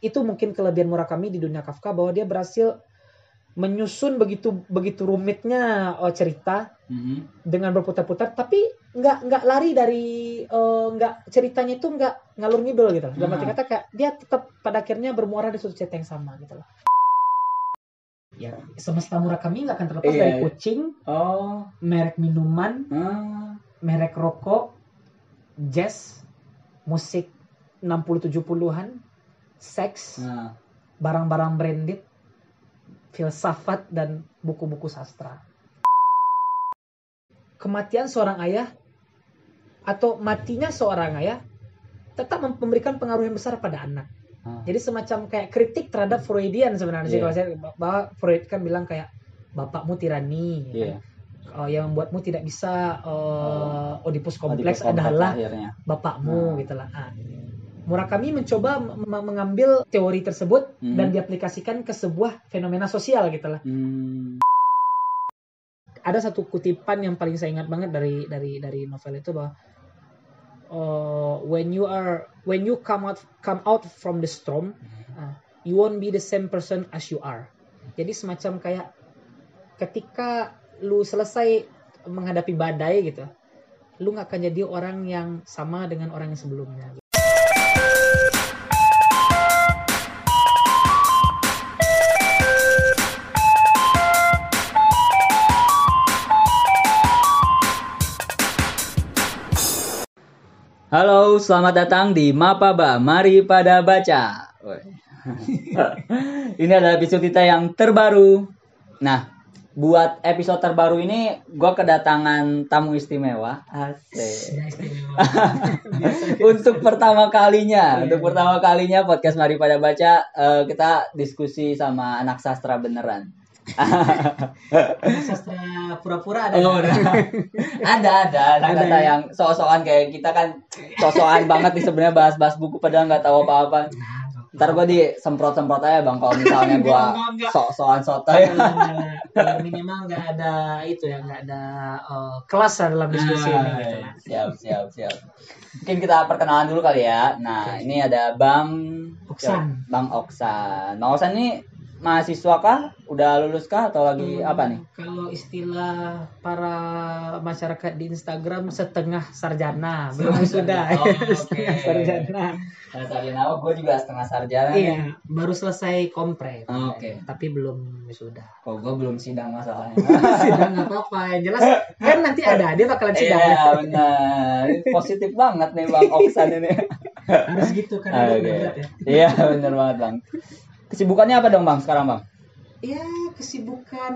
itu mungkin kelebihan Murakami di dunia Kafka bahwa dia berhasil menyusun begitu begitu rumitnya uh, cerita Mhm. dengan berputar-putar tapi nggak nggak lari dari uh, nggak ceritanya itu nggak ngalur ngidul gitu loh. Dalam arti Hmm. kata kayak dia tetap pada akhirnya bermuara di suatu cerita yang sama gitu loh. Ya, semesta Murakami nggak akan terlepas Iya, dari iya. kucing, Oh. merek minuman, Ah. merek rokok, jazz, musik 60-70-an, seks, Nah. barang-barang branded, filsafat dan buku-buku sastra. Kematian seorang ayah atau matinya seorang ayah tetap mem- memberikan pengaruh yang besar pada anak. Ah. Jadi semacam kayak kritik terhadap Freudian sebenarnya sih Iya. kalau saya bahwa Freud kan bilang kayak bapakmu tirani, ya kan? Iya. Uh, yang membuatmu tidak bisa uh, Oedipus kompleks Oedipus adalah akhirnya. bapakmu Hmm. gitu lah. Ah. Murakami mencoba mengambil teori tersebut Hmm. dan diaplikasikan ke sebuah fenomena sosial gitu lah. Hmm. Ada satu kutipan yang paling saya ingat banget dari dari dari novel itu bahwa uh, when you are when you come out come out from the storm, uh, you won't be the same person as you are. Jadi semacam kayak ketika lu selesai menghadapi badai gitu, lu nggak akan jadi orang yang sama dengan orang yang sebelumnya. Halo, selamat datang di Mapaba. Mari pada baca. Ini adalah episode kita yang terbaru. Nah, buat episode terbaru ini gue kedatangan tamu istimewa. Asik. Istimewa. untuk pertama kalinya, untuk pertama kalinya podcast Mari pada baca eh, kita diskusi sama anak sastra beneran. Sastra pura-pura ada. Oh, nah. ada ada ada Ada kata ya? yang sok-sokan kayak kita kan sok-sokan banget nih sebenarnya bahas-bahas buku padahal nggak tahu apa-apa. Ntar gue disemprot-semprot aja bang kalau misalnya gue enggak. sok-sokan sotoy. Minimal nggak ada itu ya nggak ada eh, kelas lah dalam diskusi ini gitu lah. siap siap siap. Mungkin kita perkenalan dulu kali ya. Nah ini ada Bang Oksan. Bang Oksan. Bang Oksan ini mahasiswa kah? Udah lulus kah atau lagi Hmm, apa nih? Kalau istilah para masyarakat di Instagram setengah sarjana, belum sudah. Oh, setengah oke. sarjana. Nah, sarjana gue juga setengah sarjana nih. Iya, baru selesai kompre. Oh, oke. Tapi belum wisuda. Kok gue belum sidang masalahnya. sidang apa-apa yang jelas kan nanti ada dia bakalan sidang Iya benar. Positif banget nih Bang Oksan ini. harus gitu kan Oke. berat ya Iya benar banget Bang. Kesibukannya apa dong Bang sekarang Bang? ya kesibukan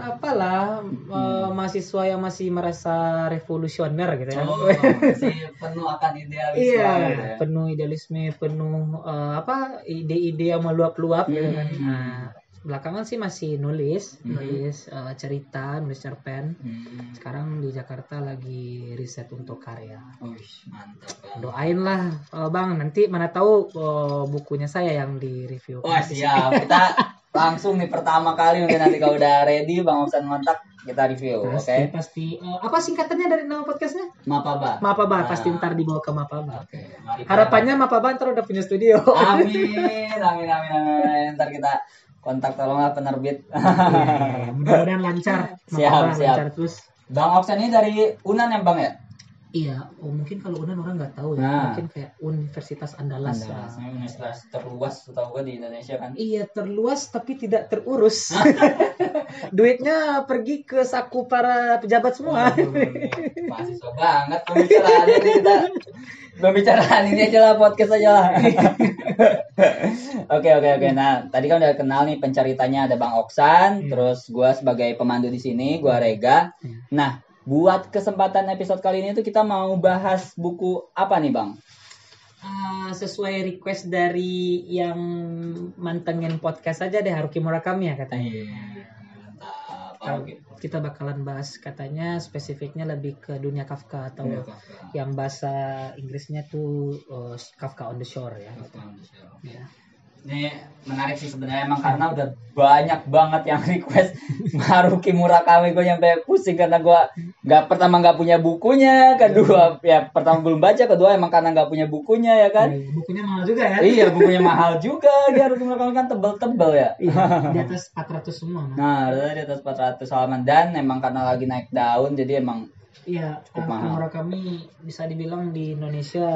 apalah eh, mahasiswa yang masih merasa revolusioner gitu ya Oh, masih penuh akan idealisme. iya gitu ya. penuh idealisme penuh eh, apa ide-ide yang meluap-luap gitu kan Hmm. nah belakangan sih masih nulis Hmm. nulis eh, cerita nulis cerpen Hmm. sekarang di Jakarta lagi riset untuk karya Uish, mantap Bang. doain lah eh, bang nanti mana tahu eh, bukunya saya yang di review Wah siap. Kita langsung nih pertama kali mungkin nanti kalau udah ready Bang Oksan mantap kita review, oke? pasti pasti Eh, apa singkatannya dari nama podcastnya Mapaba. Mapaba Ah. pasti ntar dibawa ke Mapaba Oke, mari. harapannya Mapaba ntar udah punya studio Amin, amin, amin, amin. Ntar kita kontak tolonglah penerbit. Iya, mudah-mudahan lancar Siap, siap. lancar terus Bang Oksan ini dari Unan ya Bang ya? iya oh, mungkin kalau Unan orang nggak tahu ya Nah. mungkin kayak Universitas Andalas, Andalas, lah. universitas terluas setahu gue di Indonesia kan. Iya terluas tapi tidak terurus. Duitnya pergi ke saku para pejabat semua. Nih, mahasiswa banget pembicaraan ini kita. Pembicaraan ini aja lah podcast aja lah. Oke oke oke. Nah tadi kan udah kenal nih penceritanya ada Bang Oksan, Iya. terus gua sebagai pemandu di sini, gua Rega. Iya. Nah buat kesempatan episode kali ini tuh kita mau bahas buku apa nih Bang? Ah, sesuai request dari yang mantengin podcast aja deh Haruki Murakami ya katanya. Mantap. Kalau kita bakalan bahas katanya spesifiknya lebih ke dunia Kafka atau Iya, yang bahasa Inggrisnya tuh uh, Kafka on the Shore ya. Ya. Ini menarik sih sebenarnya emang karena udah banyak banget yang request Haruki Murakami gue nyampe pusing karena gue nggak pertama nggak punya bukunya, kedua ya pertama belum baca, kedua emang karena nggak punya bukunya ya kan. Iya, bukunya mahal juga ya Iya bukunya mahal juga dia Haruki Murakami kan tebel-tebel ya. Iya, di atas 400 semua. Nah, di atas 400 halaman dan emang karena lagi naik daun jadi emang Iya, Cukup eh, mahal. Murakami bisa dibilang di Indonesia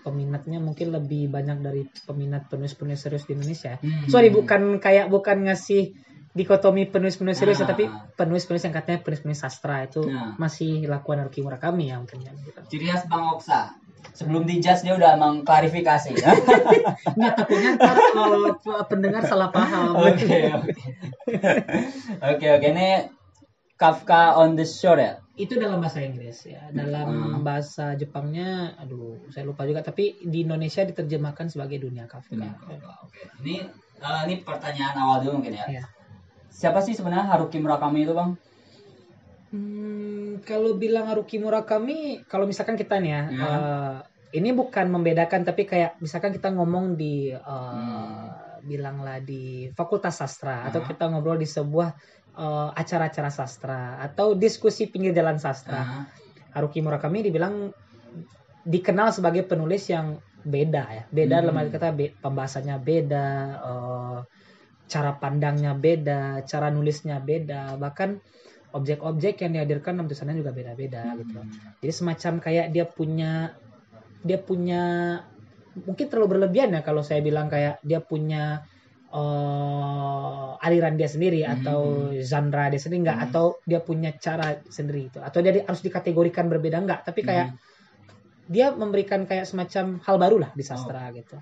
peminatnya mungkin lebih banyak dari peminat penulis-penulis serius di Indonesia. Hmm. Sorry, bukan kayak bukan ngasih dikotomi penulis-penulis serius, Nah. tapi penulis-penulis yang katanya penulis-penulis sastra itu Nah. masih lakukan Haruki Murakami ya mungkin ya. Gitu. ciri khas Bang Oksa. Sebelum dijudge dia udah emang klarifikasi. Nggak takutnya ntar kalau pendengar salah paham. Oke, oke. Oke, oke. Ini Kafka on the Shore ya? Itu dalam bahasa Inggris ya. Dalam Hmm. bahasa Jepangnya, aduh, saya lupa juga. Tapi di Indonesia diterjemahkan sebagai Dunia Kafka. Dunia Kafka, Oke. Ini eh, ini pertanyaan awal dulu mungkin ya. Ya. Siapa sih sebenarnya Haruki Murakami itu, Bang? Hmm, kalau bilang Haruki Murakami, kalau misalkan kita nih ya, Ya. eh, ini bukan membedakan, tapi kayak misalkan kita ngomong di, eh, Hmm. bilanglah di Fakultas Sastra, atau Ah. kita ngobrol di sebuah eh, acara-acara sastra, atau diskusi pinggir jalan sastra. Nah, Haruki Murakami dibilang dikenal sebagai penulis yang beda ya, beda Hmm. dalam arti kata be- pembahasannya beda, eh, cara pandangnya beda, cara nulisnya beda, bahkan objek-objek yang dihadirkan dalam tulisannya juga beda-beda gitu. Jadi semacam kayak dia punya dia punya mungkin terlalu berlebihan ya kalau saya bilang kayak dia punya eh, aliran dia sendiri Hmm. atau genre dia sendiri enggak Hmm. atau dia punya cara sendiri itu atau dia di- harus dikategorikan berbeda enggak tapi kayak Hmm. dia memberikan kayak semacam hal baru lah di sastra gitu.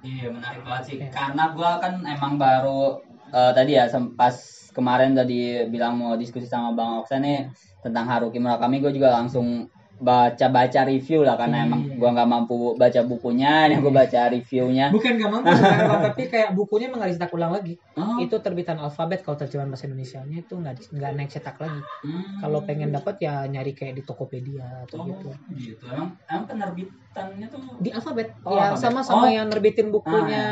Iya menarik banget sih. Karena gua kan emang baru eh, tadi ya pas kemarin tadi bilang mau diskusi sama Bang Oksa nih tentang Haruki Murakami, gue juga langsung baca-baca review lah karena Iya. emang gua nggak mampu baca bukunya, ini gue baca reviewnya. Bukan gak mampu sebenarnya, Bang, tapi kayak bukunya emang nggak dicetak ulang lagi. Oh, Itu terbitan alfabet kalau terjemahan bahasa Indonesia-nya itu nggak nggak naik cetak lagi. hmm. Kalau pengen dapat ya nyari kayak di Tokopedia atau oh, gitu. gitu. Emang, emang penerbitannya tuh Di alfabet. Oh, ya alfabet. sama-sama Oh. yang nerbitin bukunya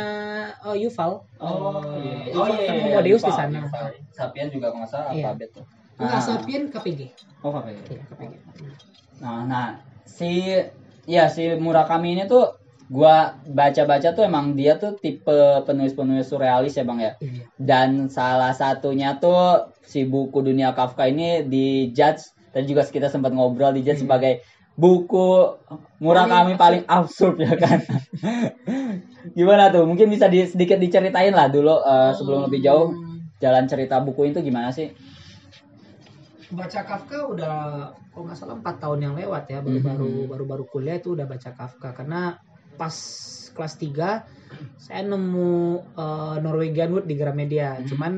eh, Yuval. Oh, iya. Oh iya, kan iya, Homo Deus di sana. Yuval. Sapiens juga nggak salah Iya. alfabet tuh. Enggak, Ah. Sapien KPG. Oh? Iya, KPG. Nah, nah si ya si Murakami ini tuh gua baca-baca tuh emang dia tuh tipe penulis-penulis surrealis ya bang ya. Iya. Dan salah satunya tuh si buku Dunia Kafka ini di judge tadi juga kita sempat ngobrol di judge Hmm. sebagai buku Murakami paling absurd ya kan. gimana tuh? Mungkin bisa di, sedikit diceritain lah dulu eh, sebelum lebih jauh Hmm, jalan cerita buku itu gimana sih? Baca Kafka udah kalau nggak salah empat tahun yang lewat ya baru-baru Mhm. baru-baru kuliah itu udah baca Kafka karena pas kelas 3 saya nemu eh, Norwegian Wood di Gramedia. Hmm. Cuman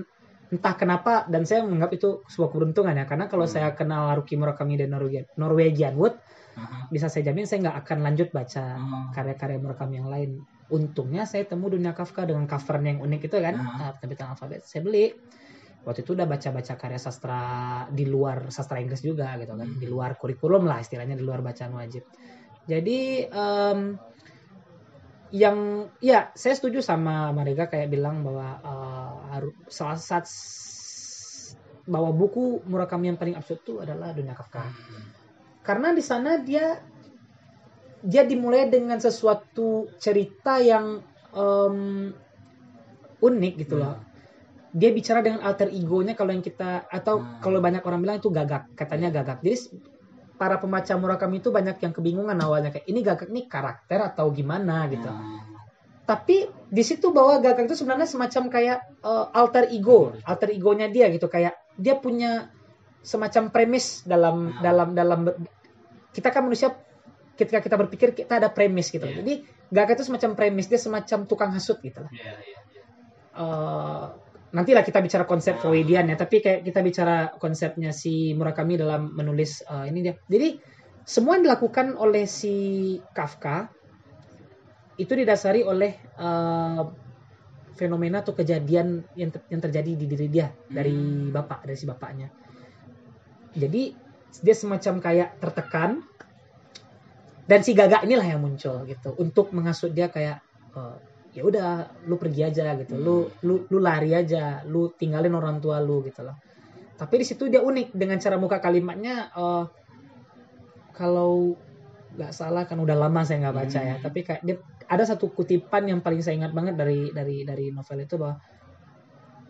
entah kenapa dan saya menganggap itu sebuah keberuntungan ya karena kalau Hmm. saya kenal Haruki Murakami dan Norwegian, Norwegian Wood Aha. bisa saya jamin saya nggak akan lanjut baca Oh. karya-karya Murakami yang lain. Untungnya saya temu Dunia Kafka dengan covernya yang unik itu kan, Ah. uh, terbitan alfabet. Saya beli. Waktu itu udah baca-baca karya sastra di luar sastra Inggris juga gitu kan, Hmm. di luar kurikulum lah istilahnya di luar bacaan wajib. Jadi em, yang ya saya setuju sama Mariga kayak bilang bahwa harus salah satu bahwa buku Murakami yang paling absurd itu adalah Dunia Kafka karena di sana dia dia dimulai dengan sesuatu cerita yang em, unik gitu loh. Dia bicara dengan alter egonya kalau yang kita atau Hmm. kalau banyak orang bilang itu gagak, katanya gagak. Jadi para pembaca Murakami itu banyak yang kebingungan awalnya kayak ini gagak nih karakter atau gimana gitu. Ah. Tapi di situ bahwa gagak itu sebenarnya semacam kayak eh, alter ego, alter egonya dia gitu kayak dia punya semacam premis dalam Hmm. dalam dalam kita kan manusia ketika kita berpikir kita ada premis gitu. Iya. Jadi gagak itu semacam premis, dia semacam tukang hasut gitu lah. Iya. Eh, nantilah kita bicara konsep. Freudian ya, tapi kayak kita bicara konsepnya si Murakami dalam menulis eh, ini dia. Jadi semua yang dilakukan oleh si Kafka itu didasari oleh eh, fenomena atau kejadian yang ter- yang terjadi di diri dia dari Hmm. bapak dari si bapaknya. Jadi dia semacam kayak tertekan dan si gagak inilah yang muncul gitu untuk menghasut dia kayak eh, ya udah lu pergi aja gitu. Lu lu lu lari aja lu tinggalin orang tua lu gitu loh. Tapi di situ dia unik dengan cara muka kalimatnya eh, kalau nggak salah kan udah lama saya nggak baca ya. Hmm. tapi kayak dia ada satu kutipan yang paling saya ingat banget dari dari dari novel itu bahwa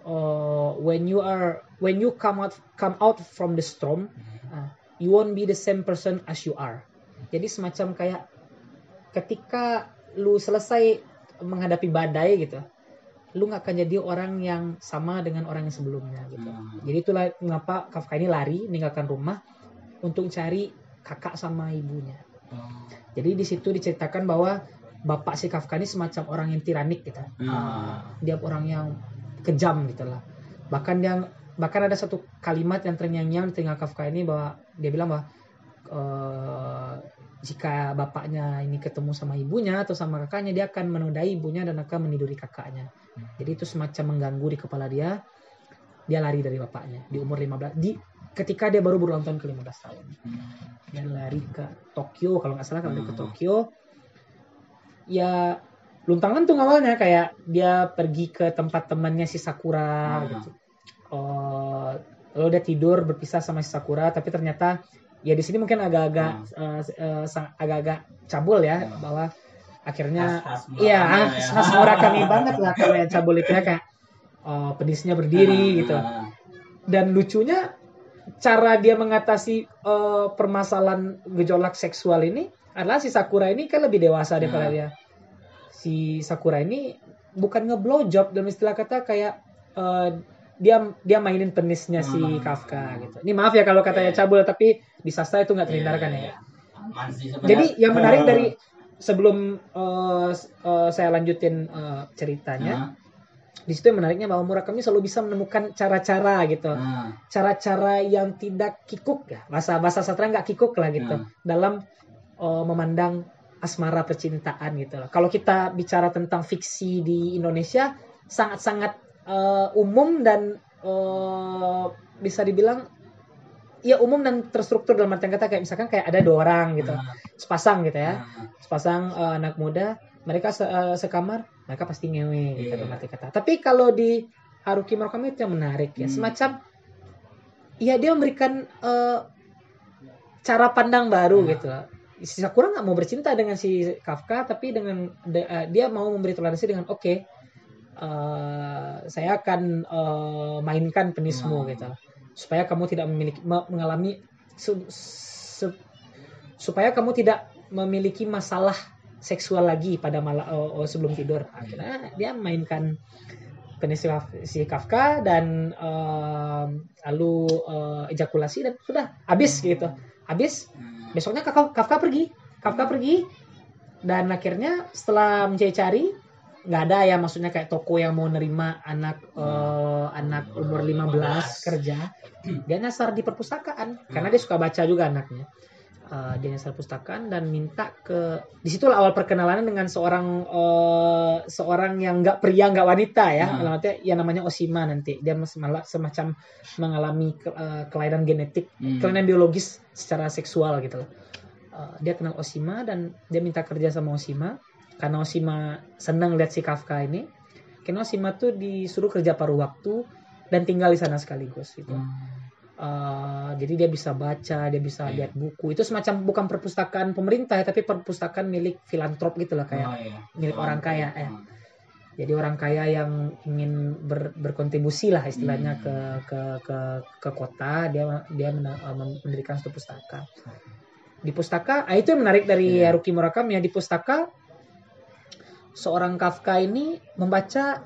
eh, when you are when you come out come out from the storm ah, you won't be the same person as you are. Jadi semacam kayak ketika lu selesai menghadapi badai gitu lu nggak akan jadi orang yang sama dengan orang yang sebelumnya gitu Hmm. jadi itulah mengapa Kafka ini lari meninggalkan rumah untuk cari kakak sama ibunya Oh. jadi di situ diceritakan bahwa bapak si Kafka ini semacam orang yang tiranik gitu Hmm. Ah, dia orang yang kejam gitu lah bahkan yang bahkan ada satu kalimat yang ternyanyi di telinga Kafka ini bahwa dia bilang bahwa eh, jika bapaknya ini ketemu sama ibunya atau sama kakaknya dia akan menodai ibunya dan akan meniduri kakaknya. Jadi itu semacam mengganggu di kepala dia. Dia lari dari bapaknya di umur 15 di ketika dia baru berulang tahun ke 15 tahun. Dia lari ke Tokyo kalau nggak salah kalau dia ke Hmm. Tokyo. Ya luntang lantung awalnya kayak dia pergi ke tempat temannya si Sakura Hmm. gitu. Oh lalu dia tidur berpisah sama si Sakura tapi ternyata ya di sini mungkin agak-agak eh, eh, sang- agak-agak cabul ya Hmm. bahwa akhirnya Khas- khas iya Murakami ya. khas Murakami banget lah kalau yang cabul itu ya kayak eh, penisnya berdiri gitu Ah. dan lucunya cara dia mengatasi eh, permasalahan gejolak seksual ini adalah si Sakura ini kan lebih dewasa daripada Hmm. dia. Si Sakura ini bukan ngeblow job dalam istilah kata kayak eh, dia dia mainin penisnya si Hmm. Kafka gitu. Ini maaf ya kalau katanya Iya. cabul tapi di sastra itu nggak terhindarkan Iya, ya. iya. Jadi yang menarik dari sebelum eh, s- eh, saya lanjutin eh, ceritanya, Ah. di situ yang menariknya bahwa Murakami selalu bisa menemukan cara-cara gitu cara-cara yang tidak kikuk ya bahasa bahasa sastra nggak kikuk lah gitu Hmm. dalam uh, memandang asmara percintaan gitu. Kalau kita bicara tentang fiksi di Indonesia sangat-sangat uh, umum dan uh, bisa dibilang ya umum dan terstruktur dalam artian kata kayak misalkan kayak ada dua orang gitu Ah. sepasang gitu ya Ah. sepasang uh, anak muda mereka se- uh, sekamar mereka pasti ngewe gitu Iya. dalam arti kata tapi kalau di Haruki Murakami itu yang menarik ya Hmm. semacam ya dia memberikan uh, cara pandang baru Hmm. gitu si Sakura nggak mau bercinta dengan si Kafka tapi dengan de- uh, dia mau memberi toleransi dengan oke uh, saya akan uh, mainkan penismu Hmm. gitu supaya kamu tidak memiliki me- mengalami su- su- supaya kamu tidak memiliki masalah seksual lagi pada malam sebelum tidur. Akhirnya dia mainkan penis si Kaf- si Kafka dan em, lalu eh, ejakulasi dan sudah habis gitu. Habis Hmm. besoknya Kafka, Kafka pergi. Kafka pergi dan akhirnya setelah mencari-cari nggak ada ya maksudnya kayak toko yang mau nerima anak eh, anak umur 15 kerja dia nyasar di perpustakaan karena dia suka baca juga anaknya Eh, dia nyasar perpustakaan dan minta ke di situlah awal perkenalannya dengan seorang eh, seorang yang nggak pria nggak wanita ya Hmm. dalam arti ya namanya Osima nanti dia semacam mengalami ke- eh, kelainan genetik Hmm. kelainan biologis secara seksual gitu loh. Uh, dia kenal Osima dan dia minta kerja sama Osima karena Osima senang lihat si Kafka ini. Karena Osima tuh disuruh kerja paruh waktu dan tinggal di sana sekaligus gitu. Hmm. Uh, jadi dia bisa baca, dia bisa Iya. lihat buku. Itu semacam bukan perpustakaan pemerintah ya, tapi perpustakaan milik filantrop gitu lah kayak Oh, iya. milik orang kaya ya. Hmm. Jadi orang kaya yang ingin ber- berkontribusi lah istilahnya Hmm. ke ke ke ke kota, dia dia mena- mem- mendirikan satu pustaka. Di pustaka, ah, itu yang menarik dari Iya. Haruki Murakami ya di pustaka seorang Kafka ini membaca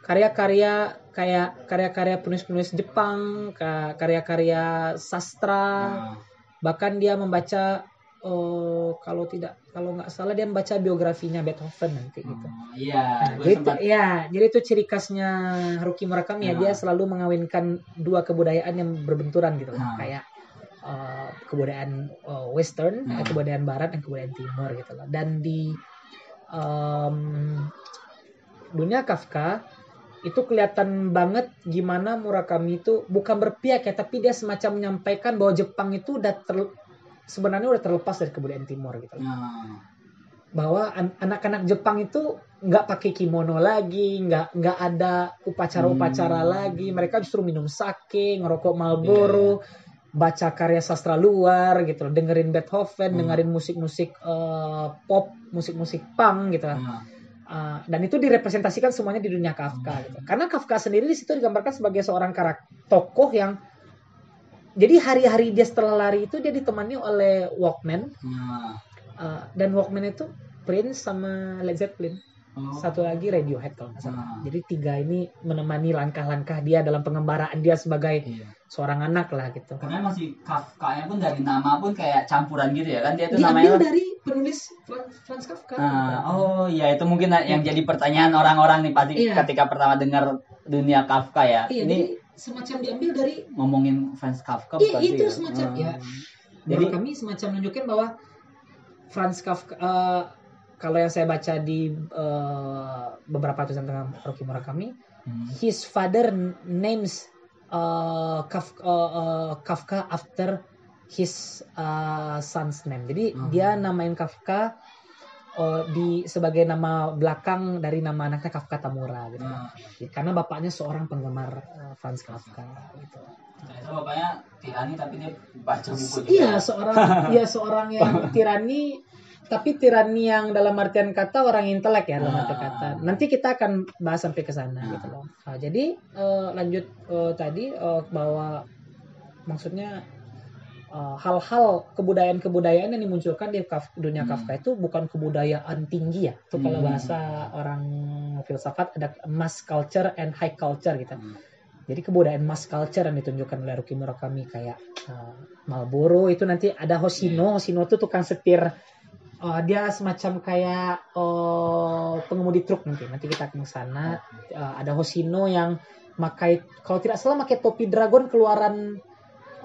karya-karya kayak karya-karya penulis-penulis Jepang, ka- karya-karya sastra, Ah. bahkan dia membaca eh, kalau tidak kalau nggak salah dia membaca biografinya Beethoven nanti gitu. Oh, Iya, Nah, gue jadi, sempat itu- ya, jadi itu ciri khasnya Haruki Murakami ya, Nah. dia selalu mengawinkan dua kebudayaan yang berbenturan gitu, Nah. kayak eh, kebudayaan eh, Western, Nah. kebudayaan Barat dan kebudayaan Timur gitu loh. Dan di em, dunia Kafka itu kelihatan banget gimana Murakami itu bukan berpihak ya, tapi dia semacam menyampaikan bahwa Jepang itu udah ter- sebenarnya udah terlepas dari kebudayaan Timur gitu. Nah, bahwa an- anak-anak Jepang itu nggak pakai kimono lagi, nggak nggak ada upacara-upacara Hmm. lagi. Mereka justru minum sake, ngerokok Marlboro, baca karya sastra luar gitu, loh, dengerin Beethoven, Hmm. dengerin musik-musik eh, pop, musik-musik punk gitu. Nah, Uh, dan itu direpresentasikan semuanya di dunia Kafka Hmm. gitu. Karena Kafka sendiri di situ digambarkan sebagai seorang karakter tokoh yang jadi hari-hari dia setelah lari itu dia ditemani oleh Walkman nah. uh, dan Walkman itu Prince sama Led Zeppelin. Oh. Satu lagi Radiohead kalau nggak salah. Hmm. Jadi tiga ini menemani langkah-langkah dia dalam pengembaraan dia sebagai Iya. seorang anak lah gitu. Karena masih Kafka-nya pun dari nama pun kayak campuran gitu ya kan dia tuh Diambil namanya dari penulis Fran- Franz Kafka. Nah, oh iya itu mungkin yang jadi pertanyaan orang-orang nih pasti Iya. ketika pertama dengar dunia Kafka ya. Iya, ini semacam diambil dari ngomongin Franz Kafka Iya, itu ya? semacam, Hmm. ya. Jadi Jadi kami semacam menunjukkan bahwa Franz Kafka eh, kalau yang saya baca di eh, beberapa tulisan tentang Haruki Murakami, Hmm. his father names eh, Kafka, eh, eh, Kafka after his eh, son's name. Jadi Hmm. dia namain Kafka eh, di sebagai nama belakang dari nama anaknya Kafka Tamura gitu. Nah, Karena bapaknya seorang penggemar eh, Franz Kafka gitu. ternyata bapaknya tirani tapi dia baca buku juga. Iya seorang ya seorang yang tirani tapi tirani yang dalam artian kata orang intelek ya dalam arti Ah. kata. Nanti kita akan bahas sampai ke sana Ah. gitu loh. Nah, jadi eh, lanjut eh, tadi eh, bahwa maksudnya eh, hal-hal kebudayaan-kebudayaan yang dimunculkan di Kaf- dunia Hmm. Kafka itu bukan kebudayaan tinggi ya. Itu kalau Hmm. bahasa orang filsafat ada mass culture and high culture gitu. Hmm. Jadi kebudayaan mass culture yang ditunjukkan oleh Haruki Murakami kayak uh, Marlboro itu nanti ada Hoshino, Hoshino itu tukang setir uh, dia semacam kayak uh, pengemudi truk nanti. Nanti kita ke sana. Uh, ada Hoshino yang makai kalau tidak salah pakai topi dragon keluaran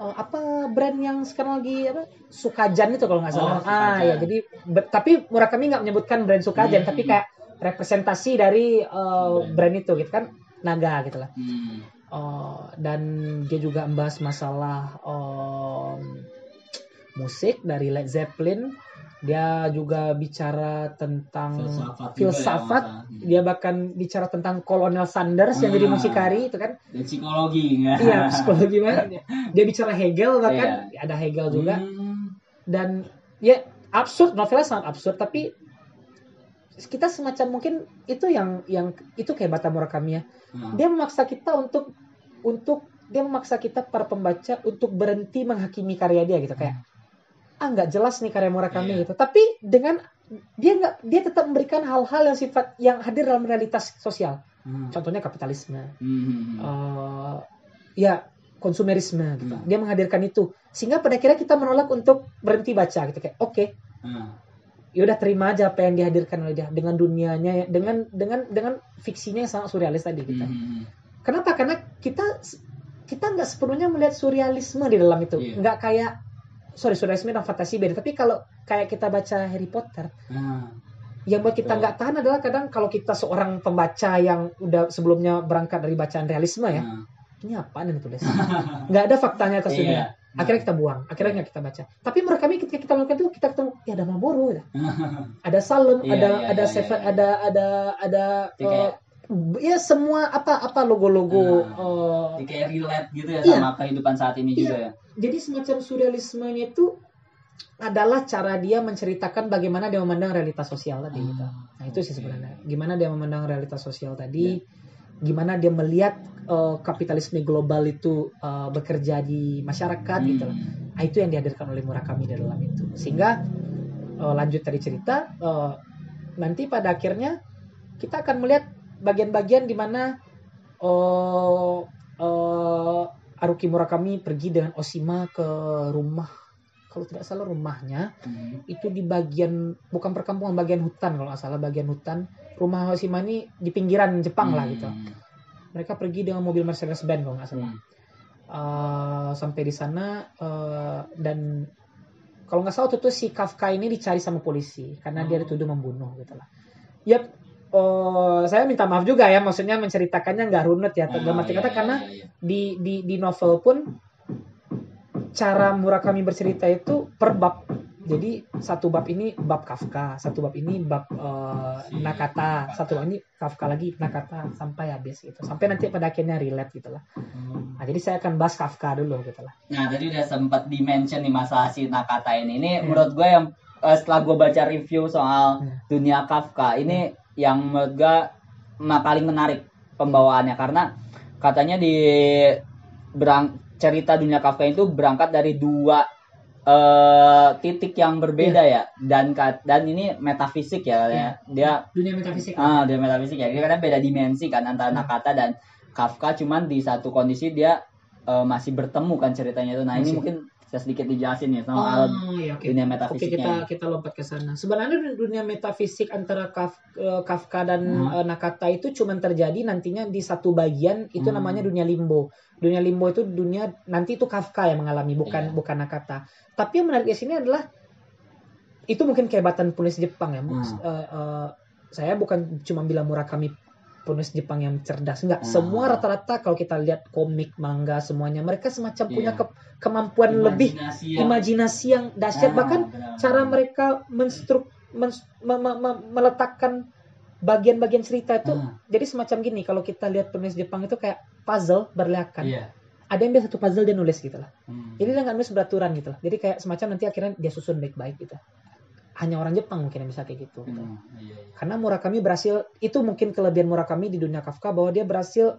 uh, apa brand yang sekarang lagi apa Sukajan itu kalau nggak salah. Oh, ah ya jadi be- tapi Murakami nggak menyebutkan brand Sukajan Hmm. tapi kayak representasi dari uh, brand itu gitu kan naga gitu lah. Hmm. Uh, dan dia juga membahas masalah um, musik dari Led Zeppelin. Dia juga bicara tentang Filsafat juga filsafat. ya, Mas. dia bahkan bicara tentang Colonel Sanders yang jadi Ah. mucikari itu kan. Dan psikologi enggak? Iya, psikologi banget. Dia bicara Hegel bahkan ada Hegel juga Hmm. dan ya absurd novelnya sangat absurd tapi kita semacam mungkin itu yang yang itu kayak Bata Murakami ya Hmm. dia memaksa kita untuk untuk dia memaksa kita para pembaca untuk berhenti menghakimi karya dia gitu kayak ah nggak jelas nih karya Murakami Iya. gitu tapi dengan dia nggak dia tetap memberikan hal-hal yang sifat yang hadir dalam realitas sosial Hmm. contohnya kapitalisme Hmm. eh, ya konsumerisme gitu Hmm. dia menghadirkan itu sehingga pada akhirnya kita menolak untuk berhenti baca gitu kayak oke Hmm. ya udah terima aja apa yang dihadirkan oleh dia dengan dunianya dengan dengan dengan fiksinya yang sangat surrealis tadi gitu Hmm. Kenapa? Karena kita kita nggak sepenuhnya melihat surrealisme di dalam itu. Nggak kayak sorry surrealisme dan fantasi beda. Tapi kalau kayak kita baca Harry Potter, Hmm. yang buat kita nggak tahan adalah kadang kalau kita seorang pembaca yang udah sebelumnya berangkat dari bacaan realisme ya, Hmm. ini apa yang ditulis? nggak ada faktanya atas Iya. dunia. Akhirnya kita buang, akhirnya nggak kita baca. Tapi mereka ketika kita melakukan itu kita ketemu ya ada Marlboro, ya. ada Salem, Iya, ada iya, ada iya, Seven, iya. ada ada ada eh, ya semua apa apa logo-logo Ah. eh, Jadi kayak relate gitu ya Iya. sama kehidupan saat ini juga ya. jadi semacam surrealismenya itu adalah cara dia menceritakan bagaimana dia memandang realitas sosial tadi gitu. Nah itu sih sebenarnya. Gimana dia memandang realitas sosial tadi, gimana dia melihat eh, kapitalisme global itu eh, bekerja di masyarakat Hmm. gitu. lah. Nah itu yang dihadirkan oleh Murakami di dalam itu. Sehingga eh, lanjut dari cerita, eh, nanti pada akhirnya kita akan melihat bagian-bagian di mana eh eh, Haruki Murakami pergi dengan Oshima ke rumah kalau tidak salah rumahnya Hmm. itu di bagian bukan perkampungan bagian hutan kalau nggak salah bagian hutan rumah Oshima ini di pinggiran Jepang lah gitu Hmm. mereka pergi dengan mobil Mercedes Benz kalau nggak salah Hmm. Eh, sampai di sana eh, dan kalau nggak salah waktu itu si Kafka ini dicari sama polisi karena dia Oh. dituduh membunuh gitu lah yap eh, saya minta maaf juga ya maksudnya menceritakannya nggak runut ya dalam Ah, arti iya, kata iya, karena iya, iya. di di di novel pun cara Murakami bercerita itu per bab Jadi satu bab ini bab Kafka, satu bab ini bab Si Nakata, satu bab ini Kafka lagi Nakata sampai habis gitu. Sampai nanti pada akhirnya relate gitu lah. Nah, jadi saya akan bahas Kafka dulu gitu lah. Nah tadi udah sempat dimention nih masalah si Nakata ini. Ini Hmm. menurut gue yang eh, setelah gue baca review soal Hmm. dunia Kafka ini yang menurut gue paling menarik pembawaannya karena katanya di berang cerita dunia Kafka itu berangkat dari dua eh, titik yang berbeda Iya. ya dan dan ini metafisik ya katanya. dia Dunia metafisik. Ah, dia metafisik ya. Dia kan beda dimensi kan antara Hmm. Nakata dan Kafka cuman di satu kondisi dia eh, masih bertemu kan ceritanya itu. Nah, ini Masih. mungkin saya sedikit dijelasin nih soal Oh, iya, oke. dunia Oke metafisiknya. kita kita lompat ke sana. Sebenarnya dunia metafisik antara Kaf- eh, Kafka dan Hmm. eh, Nakata itu cuma terjadi nantinya di satu bagian itu Hmm. namanya dunia limbo. Dunia limbo itu dunia nanti itu Kafka yang mengalami bukan Iya. bukan Nakata. Tapi yang menarik di sini adalah itu mungkin kehebatan penulis Jepang ya. Hmm. Eh, eh, saya bukan cuma bilang Murakami penulis Jepang yang cerdas enggak. Hmm. Semua rata-rata kalau kita lihat komik, manga semuanya mereka semacam punya Iya. ke- kemampuan lebih Imajinasi yang- imajinasi yang dahsyat Ah, bahkan benar. cara mereka menstruk mens- me- me- me- meletakkan bagian-bagian cerita itu Ah, jadi semacam gini kalau kita lihat penulis Jepang itu kayak puzzle berliakan Iya. ada yang dia satu puzzle dia nulis gitu lah Hmm. jadi dia nggak nulis beraturan gitu lah jadi kayak semacam nanti akhirnya dia susun baik-baik gitu hanya orang Jepang mungkin yang bisa kayak gitu, gitu. Hmm, iya, iya. karena Murakami berhasil itu mungkin kelebihan Murakami di dunia Kafka bahwa dia berhasil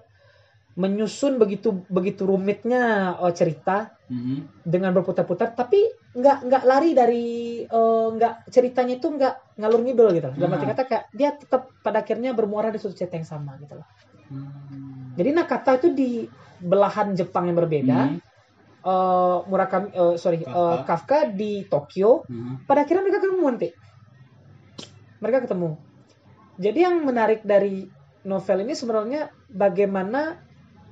menyusun begitu begitu rumitnya eh, cerita Mhm. dengan berputar-putar tapi nggak nggak lari dari eh, nggak ceritanya itu nggak ngalur ngidul gitu loh. Dalam arti Hmm. kata kayak dia tetap pada akhirnya bermuara di suatu cerita yang sama gitu loh. Hmm. Jadi Nakata itu di belahan Jepang yang berbeda. Mhm. Eh, Murakami eh, sorry eh, Kafka di Tokyo. Mhm. Pada akhirnya mereka ketemu nanti. Mereka ketemu. Jadi yang menarik dari novel ini sebenarnya bagaimana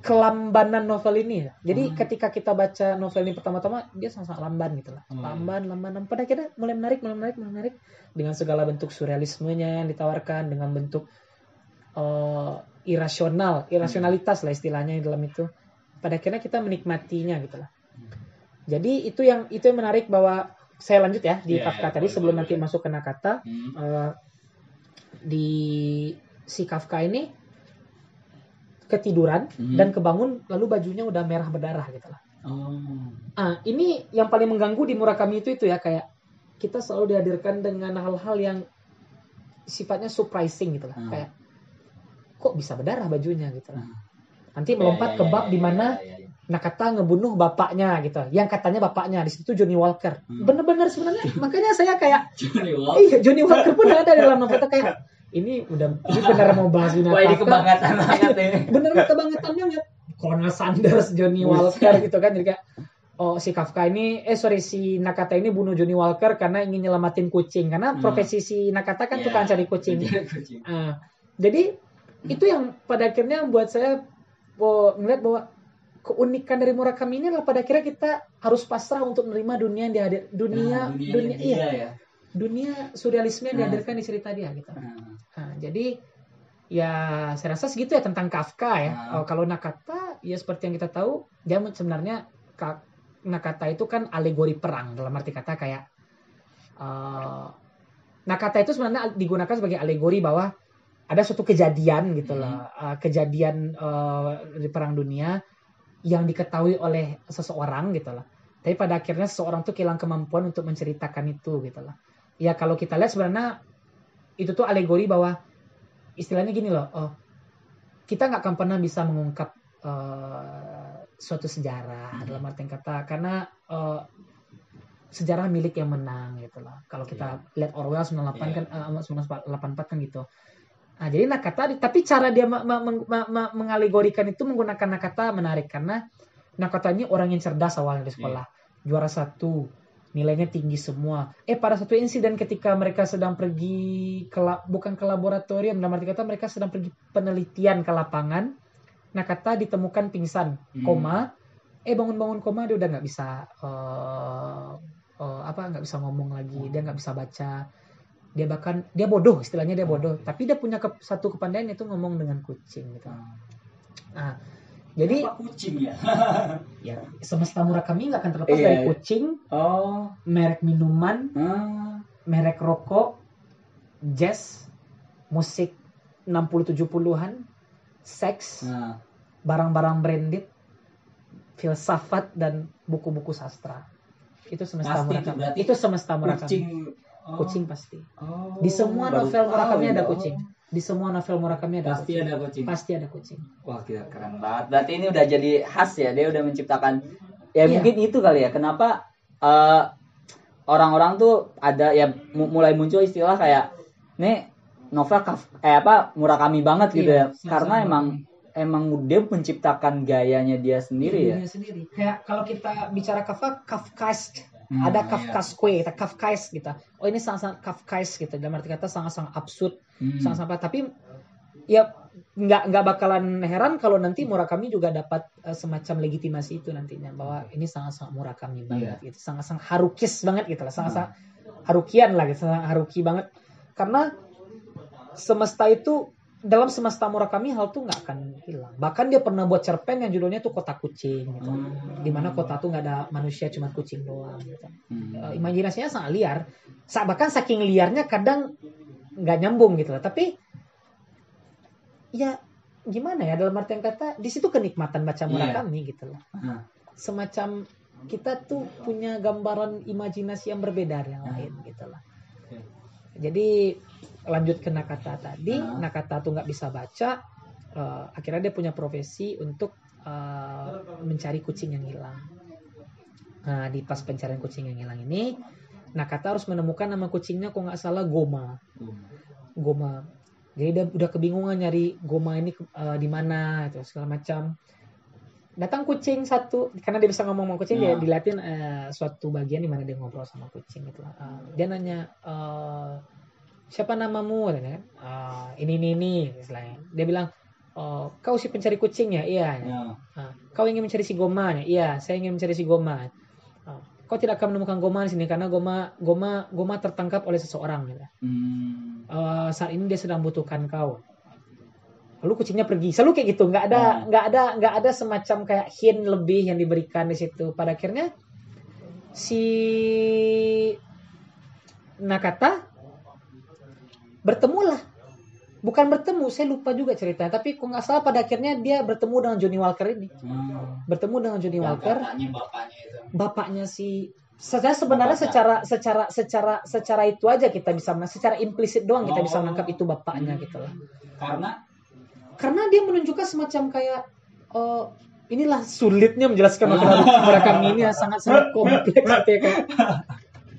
kelambanan novel ini ya. Jadi Hmm. ketika kita baca novel ini pertama-tama dia sangat lamban gitu lah. Hmm. Lamban, lamban, lamban. Pada akhirnya mulai menarik, mulai menarik, mulai menarik dengan segala bentuk surrealismenya yang ditawarkan dengan bentuk eh, irasional, irasionalitas lah istilahnya di dalam itu. Pada akhirnya kita menikmatinya gitu lah. Jadi itu yang itu yang menarik bahwa saya lanjut ya di Iya, Kafka iya, tadi boleh, sebelum boleh, nanti boleh. masuk ke Nakata Mhm. eh, di si Kafka ini ketiduran Mhm. dan kebangun lalu bajunya udah merah berdarah gitu lah. Oh. Ah, ini yang paling mengganggu di Murakami itu itu ya kayak kita selalu dihadirkan dengan hal-hal yang sifatnya surprising gitu lah. Hmm. Kayak kok bisa berdarah bajunya gitu lah. Hmm. Nanti melompat Ya, ke ya, bab ya, di ya, mana ya, ya, Nakata ngebunuh bapaknya gitu. Yang katanya bapaknya di situ Johnny Walker. Hmm. Bener-bener sebenarnya makanya saya kayak Johnny Walker. iya Johnny Walker pun ada di dalam novel itu kayak ini udah ini benar mau bahas dunia Wah, ini kebangetan banget ini. bener kebangetannya ya Colonel Sanders Johnny Walker gitu kan jadi kayak oh si Kafka ini eh sorry si Nakata ini bunuh Johnny Walker karena ingin nyelamatin kucing karena Hmm. profesi si Nakata kan Iya, tukang cari kucing kucing. Ah, jadi itu yang pada akhirnya membuat saya oh, ngeliat bahwa keunikan dari Murakami ini adalah pada akhirnya kita harus pasrah untuk menerima dunia yang dihadir dunia Nah, dunia, iya dia ya. dunia surrealisme yang Nah. dihadirkan di cerita dia gitu Hmm. Nah, jadi ya saya rasa segitu ya tentang Kafka ya. Nah. Oh, kalau Nakata ya seperti yang kita tahu dia sebenarnya Ka- Nakata itu kan alegori perang dalam arti kata kayak eh, Nakata itu sebenarnya digunakan sebagai alegori bahwa ada suatu kejadian gitu loh, eh, kejadian eh, di perang dunia yang diketahui oleh seseorang gitu loh. Tapi pada akhirnya seseorang tuh kehilangan kemampuan untuk menceritakan itu gitu loh. Ya kalau kita lihat sebenarnya itu tuh alegori bahwa istilahnya gini loh, oh, kita nggak akan pernah bisa mengungkap eh, suatu sejarah Hmm. dalam artian kata karena eh, sejarah milik yang menang gitu loh. Kalau kita lihat Orwell 98 kan eh, 1984 kan gitu. Nah, jadi Nakata tapi cara dia me- me- meng- me- me- mengalegorikan itu menggunakan Nakata menarik karena Nakata ini orang yang cerdas awalnya di sekolah. Juara satu, nilainya tinggi semua. Eh pada satu insiden ketika mereka sedang pergi ke bukan ke laboratorium, dalam arti kata mereka sedang pergi penelitian ke lapangan. Nakata ditemukan pingsan, Hmm. koma. Eh bangun-bangun koma dia udah nggak bisa eh, eh, apa nggak bisa ngomong lagi, dia nggak bisa baca. Dia bahkan dia bodoh istilahnya dia bodoh, tapi dia punya ke- satu kepandaian itu ngomong dengan kucing gitu. Nah, Jadi Apa kucing ya? ya semesta Murakami nggak akan terlepas Iya, dari iya. kucing, oh. merek minuman, Ah. merek rokok, jazz, musik 60-70-an, seks, Nah. barang-barang branded, filsafat dan buku-buku sastra. Itu semesta Pasti itu berarti Itu semesta Murakami. Kucing. Oh. Kucing pasti. Oh, Di semua baru novel Murakami ya. ada kucing. Di semua novel Murakami ada Pasti kucing. ada kucing. Pasti ada kucing. Wah, gila keren banget. Berarti ini udah jadi khas ya. Dia udah menciptakan ya Iya. mungkin itu kali ya. Kenapa eh, orang-orang tuh ada ya mu- mulai muncul istilah kayak nih novel kaf, eh apa Murakami banget gitu Iya, ya. Karena emang emang dia menciptakan gayanya dia sendiri ya. Dirinya sendiri. Kayak kalau kita bicara Kafka, Kafkask. Hmm, ada iya. Kafkaskwe, kita Kafkais gitu. Oh ini sangat-sangat Kafkais gitu. Dalam arti kata sangat-sangat absurd, Hmm. sangat-sangat tapi ya nggak nggak bakalan heran kalau nanti Murakami juga dapat eh, semacam legitimasi itu nantinya bahwa ini sangat-sangat Murakami banget Iya. gitu, sangat-sangat harukis banget gitu lah, sangat-sangat harukian lah gitu, sangat haruki banget karena semesta itu dalam semesta Murakami hal tuh nggak akan hilang. Bahkan dia pernah buat cerpen yang judulnya tuh Kota Kucing gitu. Hmm. Di mana kota tuh nggak ada manusia cuma kucing doang gitu. Hmm. Eh, imajinasinya sangat liar. Sa- Bahkan saking liarnya kadang nggak nyambung gitu. Tapi ya gimana ya dalam artian kata di situ kenikmatan baca Iya. Murakami gitu loh. Nah. Semacam kita tuh punya gambaran imajinasi yang berbeda dari yang Hmm. lain gitu. Oke. Jadi lanjut ke Nakata tadi, Hmm. Nakata tuh nggak bisa baca, eh, akhirnya dia punya profesi untuk eh, mencari kucing yang hilang. Nah, di pas pencarian kucing yang hilang ini, Nakata harus menemukan nama kucingnya kok nggak salah Goma. Goma. Jadi dia udah kebingungan nyari Goma ini eh, di mana itu segala macam. Datang kucing satu karena dia bisa ngomong sama kucing dia Nah. diliatin eh, suatu bagian di mana dia ngobrol sama kucing gitu. Eh, dia nanya eh, siapa namamu katanya. "Eh, ini ini ini istilahnya. Dia bilang "Oh, kau si pencari kucing ya? Iya. Ya. Ah, kau ingin mencari si Goma ya? Iya, saya ingin mencari si Goma. Ah, kau tidak akan menemukan Goma di sini karena Goma Goma Goma tertangkap oleh seseorang gitu. Hmm. Eh, saat ini dia sedang butuhkan kau. Lalu kucingnya pergi. Selalu kayak gitu. Nggak ada Nah. nggak ada nggak ada semacam kayak hint lebih yang diberikan di situ. Pada akhirnya si Nakata bertemulah. Bukan bertemu, saya lupa juga ceritanya. Tapi kok nggak salah pada akhirnya dia bertemu dengan Johnny Walker ini. Hmm. Bertemu dengan Johnny Yang Walker bapaknya itu. bapaknya si saya sebenarnya secara secara secara secara itu aja kita bisa secara implisit doang kita bisa Oh. menangkap itu bapaknya gitu loh Karena karena dia menunjukkan semacam kayak eh, inilah sulitnya menjelaskan novel Murakami ini sangat sangat kompleks gitu ya kayak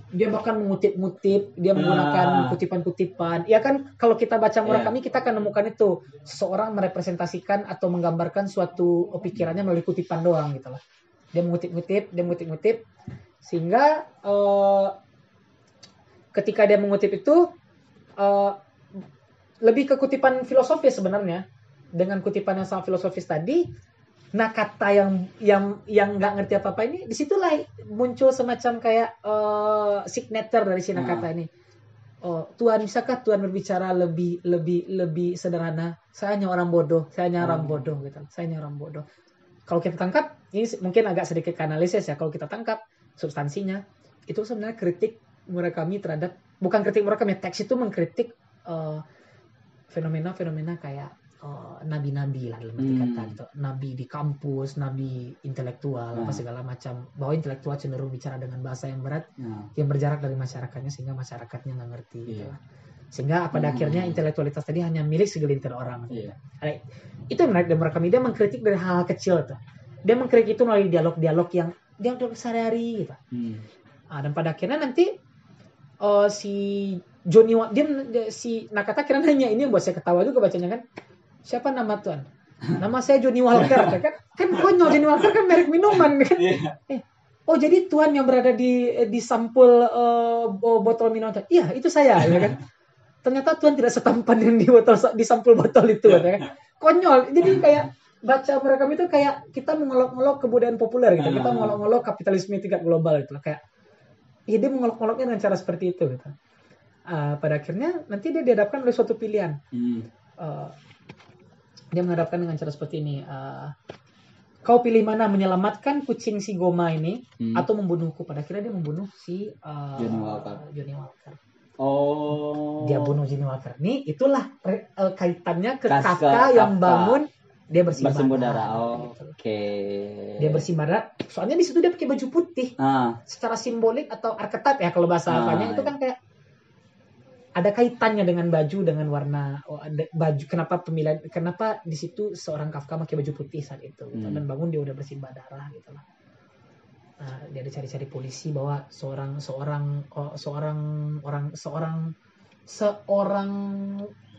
dia bahkan mengutip-ngutip dia menggunakan Ah. kutipan-kutipan. Ya kan kalau kita baca Murakami kita akan menemukan itu. Seseorang merepresentasikan atau menggambarkan suatu pikirannya melalui kutipan doang gitu loh dia mengutip-ngutip dia mengutip-ngutip sehingga eh, ketika dia mengutip itu eh, lebih ke kutipan filosofis sebenarnya. Dengan kutipan yang sangat filosofis tadi nah kata yang yang yang nggak ngerti apa apa ini di situlah muncul semacam kayak eh, signature dari si Nakata ini. Oh Tuhan bisakah Tuhan berbicara lebih lebih lebih sederhana? Saya hanya orang bodoh saya hanya orang Hmm. bodoh gitu. Saya hanya orang bodoh. Kalau kita tangkap ini mungkin agak sedikit analisis ya. Kalau kita tangkap substansinya itu sebenarnya kritik Murakami terhadap bukan kritik Murakami teks itu mengkritik eh, fenomena-fenomena kayak eh, nabi-nabi lah dalam arti Hmm. kata gitu. nabi di kampus nabi intelektual apa Hmm. segala macam bahwa intelektual cenderung bicara dengan bahasa yang berat Nah, yang berjarak dari masyarakatnya sehingga masyarakatnya nggak ngerti gitu Iya. lah. sehingga pada Hmm. akhirnya intelektualitas tadi hanya milik segelintir orang iya. Eh, itu yang menarik dari Murakami dia mengkritik dari hal, -hal kecil tuh dia mengkritik itu melalui dialog-dialog yang dialog sehari-hari gitu Hmm. Ah, dan pada akhirnya nanti eh, si Johnny dia, dia- si Nakata kira nanya ini yang buat saya ketawa juga bacanya kan siapa nama tuan? Nama saya Johnny Walker kan? Kan konyol Johnny Walker kan merek minuman kan? Iya. oh jadi tuan yang berada di di sampul eh, bo- botol minuman? Tadi. iya itu saya ya kan? Ternyata tuan tidak setampan yang di botol di sampul botol itu ya kan? Konyol. Jadi kayak baca mereka itu kayak kita mengolok-olok kebudayaan populer gitu. Kita Ah. mengolok-olok kapitalisme tingkat global gitu kayak ya dia mengolok-oloknya dengan cara seperti itu gitu. Ah, pada akhirnya nanti dia dihadapkan oleh suatu pilihan. Hmm. Eh, dia menghadapkan dengan cara seperti ini. Eh, kau pilih mana menyelamatkan kucing si Goma ini Hmm. atau membunuhku pada akhirnya dia membunuh si uh, Johnny Walker. Johnny Walker. Oh. Dia bunuh Johnny Walker. Nih itulah re- eh, kaitannya ke Kafka- Kafka yang bangun dia bersimbah bersimbah darah. darah. Oh, gitu. Oke. Dia bersimbah darah. Soalnya di situ dia pakai baju putih. Ah, Secara simbolik atau archetype ya kalau bahasa Ah, apanya itu kan kayak ada kaitannya dengan baju dengan warna oh, ada baju kenapa pemilihan kenapa di situ seorang Kafka pakai baju putih saat itu gitu. Hmm. dan bangun dia udah bersimbah darah gitu lah Nah, dia dicari-cari polisi bahwa seorang seorang oh, seorang orang seorang seorang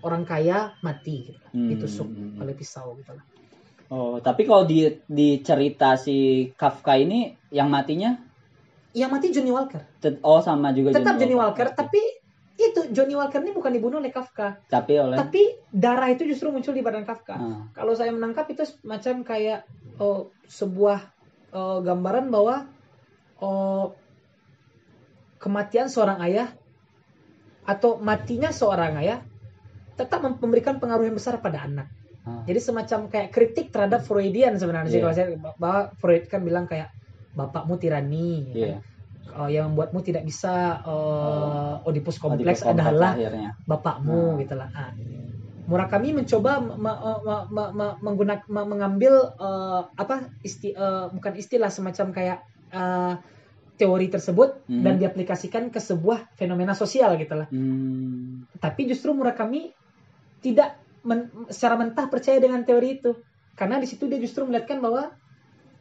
orang kaya mati gitu lah. Hmm, ditusuk hmm. oleh pisau gitu lah oh, tapi kalau di di cerita si Kafka ini yang matinya yang mati Johnny Walker oh sama juga tetap Johnny Walker Oke. tapi itu Johnny Walker ini bukan dibunuh oleh Kafka tapi oleh tapi darah itu justru muncul di badan Kafka Ah, kalau saya menangkap itu macam kayak oh, sebuah oh, gambaran bahwa oh, kematian seorang ayah atau matinya seorang ayah tetap mem- memberikan pengaruh yang besar pada anak. ah. Jadi semacam kayak kritik terhadap Freudian sebenarnya sih Iya. kalau saya bahwa Freud kan bilang kayak bapakmu tirani, ya kan? Oh, yang membuatmu tidak bisa uh, Oedipus Oh, di kompleks kompleks adalah akhirnya. bapakmu Hmm. gitu lah. Ah. Murakami mencoba me- me- me- me- menggunakan me- mengambil eh, apa isti eh, bukan istilah semacam kayak eh, teori tersebut Hmm. dan diaplikasikan ke sebuah fenomena sosial gitu lah. Hmm. Tapi justru Murakami tidak men- secara mentah percaya dengan teori itu karena di situ dia justru melihatkan bahwa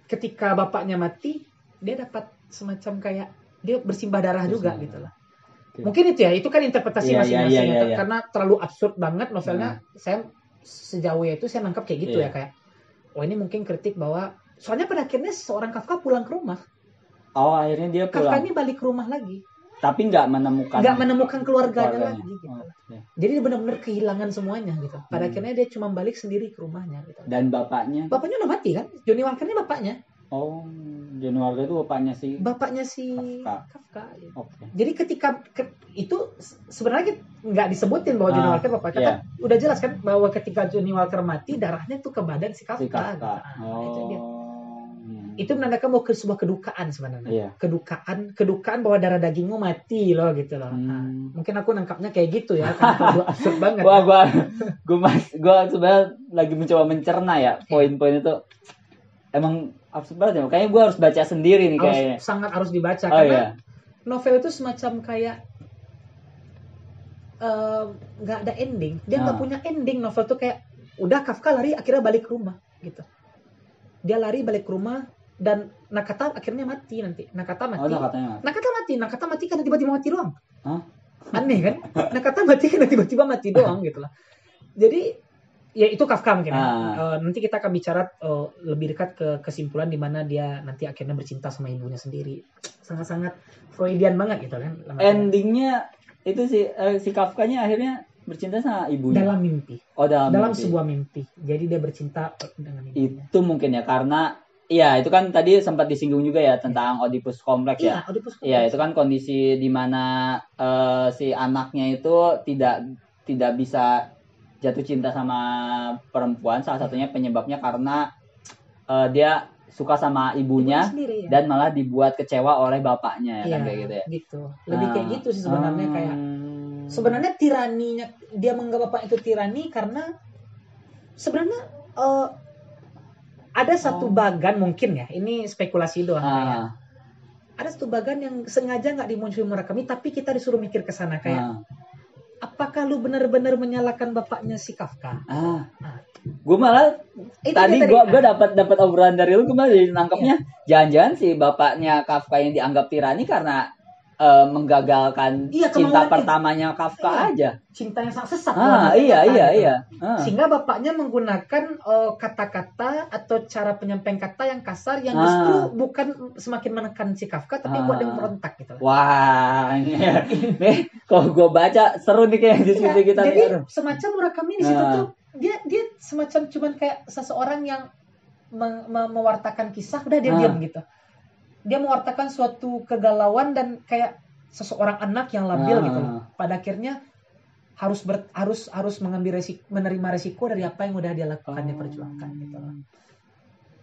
ketika bapaknya mati dia dapat semacam kayak dia bersimbah darah juga Bersimbah gitu lah. Oke. Mungkin itu ya, itu kan interpretasi Iya, iya, masing-masing iya, ya, iya, karena terlalu absurd banget novelnya. Saya sejauh itu saya nangkap kayak gitu ya kayak, oh ini mungkin kritik bahwa soalnya pada akhirnya seorang Kafka pulang ke rumah, Oh, akhirnya dia Kafka pulang. ini balik ke rumah lagi, Tapi nggak menemukan nggak menemukan keluarganya, keluarganya. lagi gitu. Oke. Jadi dia benar-benar kehilangan semuanya gitu. Pada Hmm. akhirnya dia cuma balik sendiri ke rumahnya gitu. Dan bapaknya. Bapaknya udah mati kan? Johnny Walker ini bapaknya, Oh, Johnny Walker itu bapaknya si. bapaknya si Kafka. Kafka. gitu. Oke. Jadi ketika ke- itu se- sebenarnya nggak disebutin bahwa Ah, Walker bapaknya iya. kan udah jelas kan bahwa ketika Johnny Walker mati darahnya tuh ke badan si Kafka. Si Kafka. gitu. Ah, itu dia. Oh. Itu menandakan bahwa ke sebuah kedukaan sebenarnya. Iya. Kedukaan, kedukaan bahwa darah dagingmu mati loh gitu loh. Hmm. Nah, mungkin aku nangkapnya kayak gitu ya, absurd banget. Gua gua gua mas gua sebenarnya lagi mencoba mencerna ya poin-poin itu. Emang absurd banget ya. Kayaknya gua harus baca sendiri nih harus kayaknya. sangat harus dibaca Oh karena iya. novel itu semacam kayak eh, nggak ada ending. Dia nggak Ah. punya ending novel tuh kayak udah Kafka lari akhirnya balik ke rumah gitu. Dia lari balik ke rumah dan Nakata akhirnya mati nanti. Nakata mati. Oh, udah katanya. Mas. Nakata mati. Nakata mati karena tiba-tiba mati doang. Hah? Aneh kan? Nakata mati karena tiba-tiba mati doang gitu lah. Jadi ya itu Kafka mungkin. ya. Ah. Eh, nanti kita akan bicara eh, lebih dekat ke kesimpulan di mana dia nanti akhirnya bercinta sama ibunya sendiri. Sangat-sangat Freudian banget gitu kan. Endingnya itu si eh, si Kafkanya akhirnya bercinta sama ibunya. dalam mimpi. oh, dalam, dalam mimpi. sebuah mimpi. Jadi dia bercinta dengan ibunya. itu mungkin ya karena iya itu kan tadi sempat disinggung juga ya tentang Oedipus kompleks ya. Iya, Oedipus Iya, itu kan kondisi di mana eh, si anaknya itu tidak tidak bisa jatuh cinta sama perempuan. Salah satunya penyebabnya karena eh, dia suka sama ibunya sendiri ya. dan malah dibuat kecewa oleh bapaknya ya kan Iya, kayak gitu ya. gitu. Lebih kayak gitu sih sebenarnya Hmm. kayak sebenarnya tiraninya dia menganggap bapak itu tirani karena sebenarnya eh, ada satu Oh. bagan mungkin ya ini spekulasi doang kayak ah, ada satu bagan yang sengaja nggak dimunculin Murakami tapi kita disuruh mikir ke sana kayak ah, apakah lu benar-benar menyalahkan bapaknya si Kafka ah. Ah. Gue malah Itu tadi Ah. gua dapat dapat obrolan dari lu kemarin nangkepnya jangan-jangan si bapaknya Kafka yang dianggap tirani karena eh, menggagalkan Iya, cinta pertamanya Kafka Iya. aja. cinta yang sangat sesat Ah, iya kata, iya gitu. iya. Ah. sehingga bapaknya menggunakan eh, kata-kata atau cara penyampaian kata yang kasar yang Ah. justru bukan semakin menekan si Kafka tapi Ah. buat dia merontak gitu Wah, ini, nih kalau gue baca seru nih kayak diskusi Iya, kita jadi nih. Semacam Murakami di situ Ah. tuh dia dia semacam cuman kayak seseorang yang me- me- mewartakan kisah udah dia Ah. diam gitu dia mewartakan suatu kegalauan dan kayak seseorang anak yang labil Ah. gitu loh. pada akhirnya harus ber, harus harus mengambil resiko menerima resiko dari apa yang udah dia lakukan dia perjuangkan gitu loh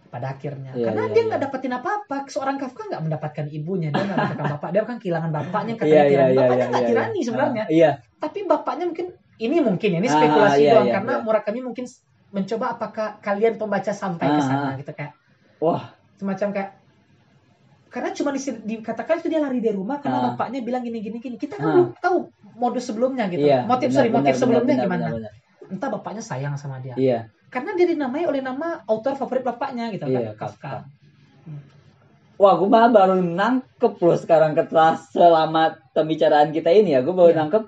pada akhirnya Iya, karena iya, dia nggak dapetin apa-apa seorang Kafka nggak mendapatkan ibunya dia nggak mendapatkan bapak dia kan kehilangan bapaknya Iya, katanya tirani iya, bapaknya iya, nggak iya. tirani sebenarnya Ah, iya. tapi bapaknya mungkin ini mungkin ya, ini Ah, spekulasi iya, doang iya, karena iya. Murakami mungkin mencoba apakah kalian pembaca sampai ke Ah, sana ah. gitu kayak Wah, semacam kayak karena cuma dikatakan itu dia lari dari rumah karena Ah. bapaknya bilang gini gini gini kita kan Ah. belum tahu modus sebelumnya gitu iya. motif benar, sorry benar, motif benar, sebelumnya benar, gimana benar, benar. entah bapaknya sayang sama dia Iya. karena dia dinamai oleh nama autor favorit bapaknya gitu Iya, kan Kafka. Kafka. Wah, gue malah baru nangkep loh sekarang ketelah selama pembicaraan kita ini ya. Gue baru Iya. nangkep.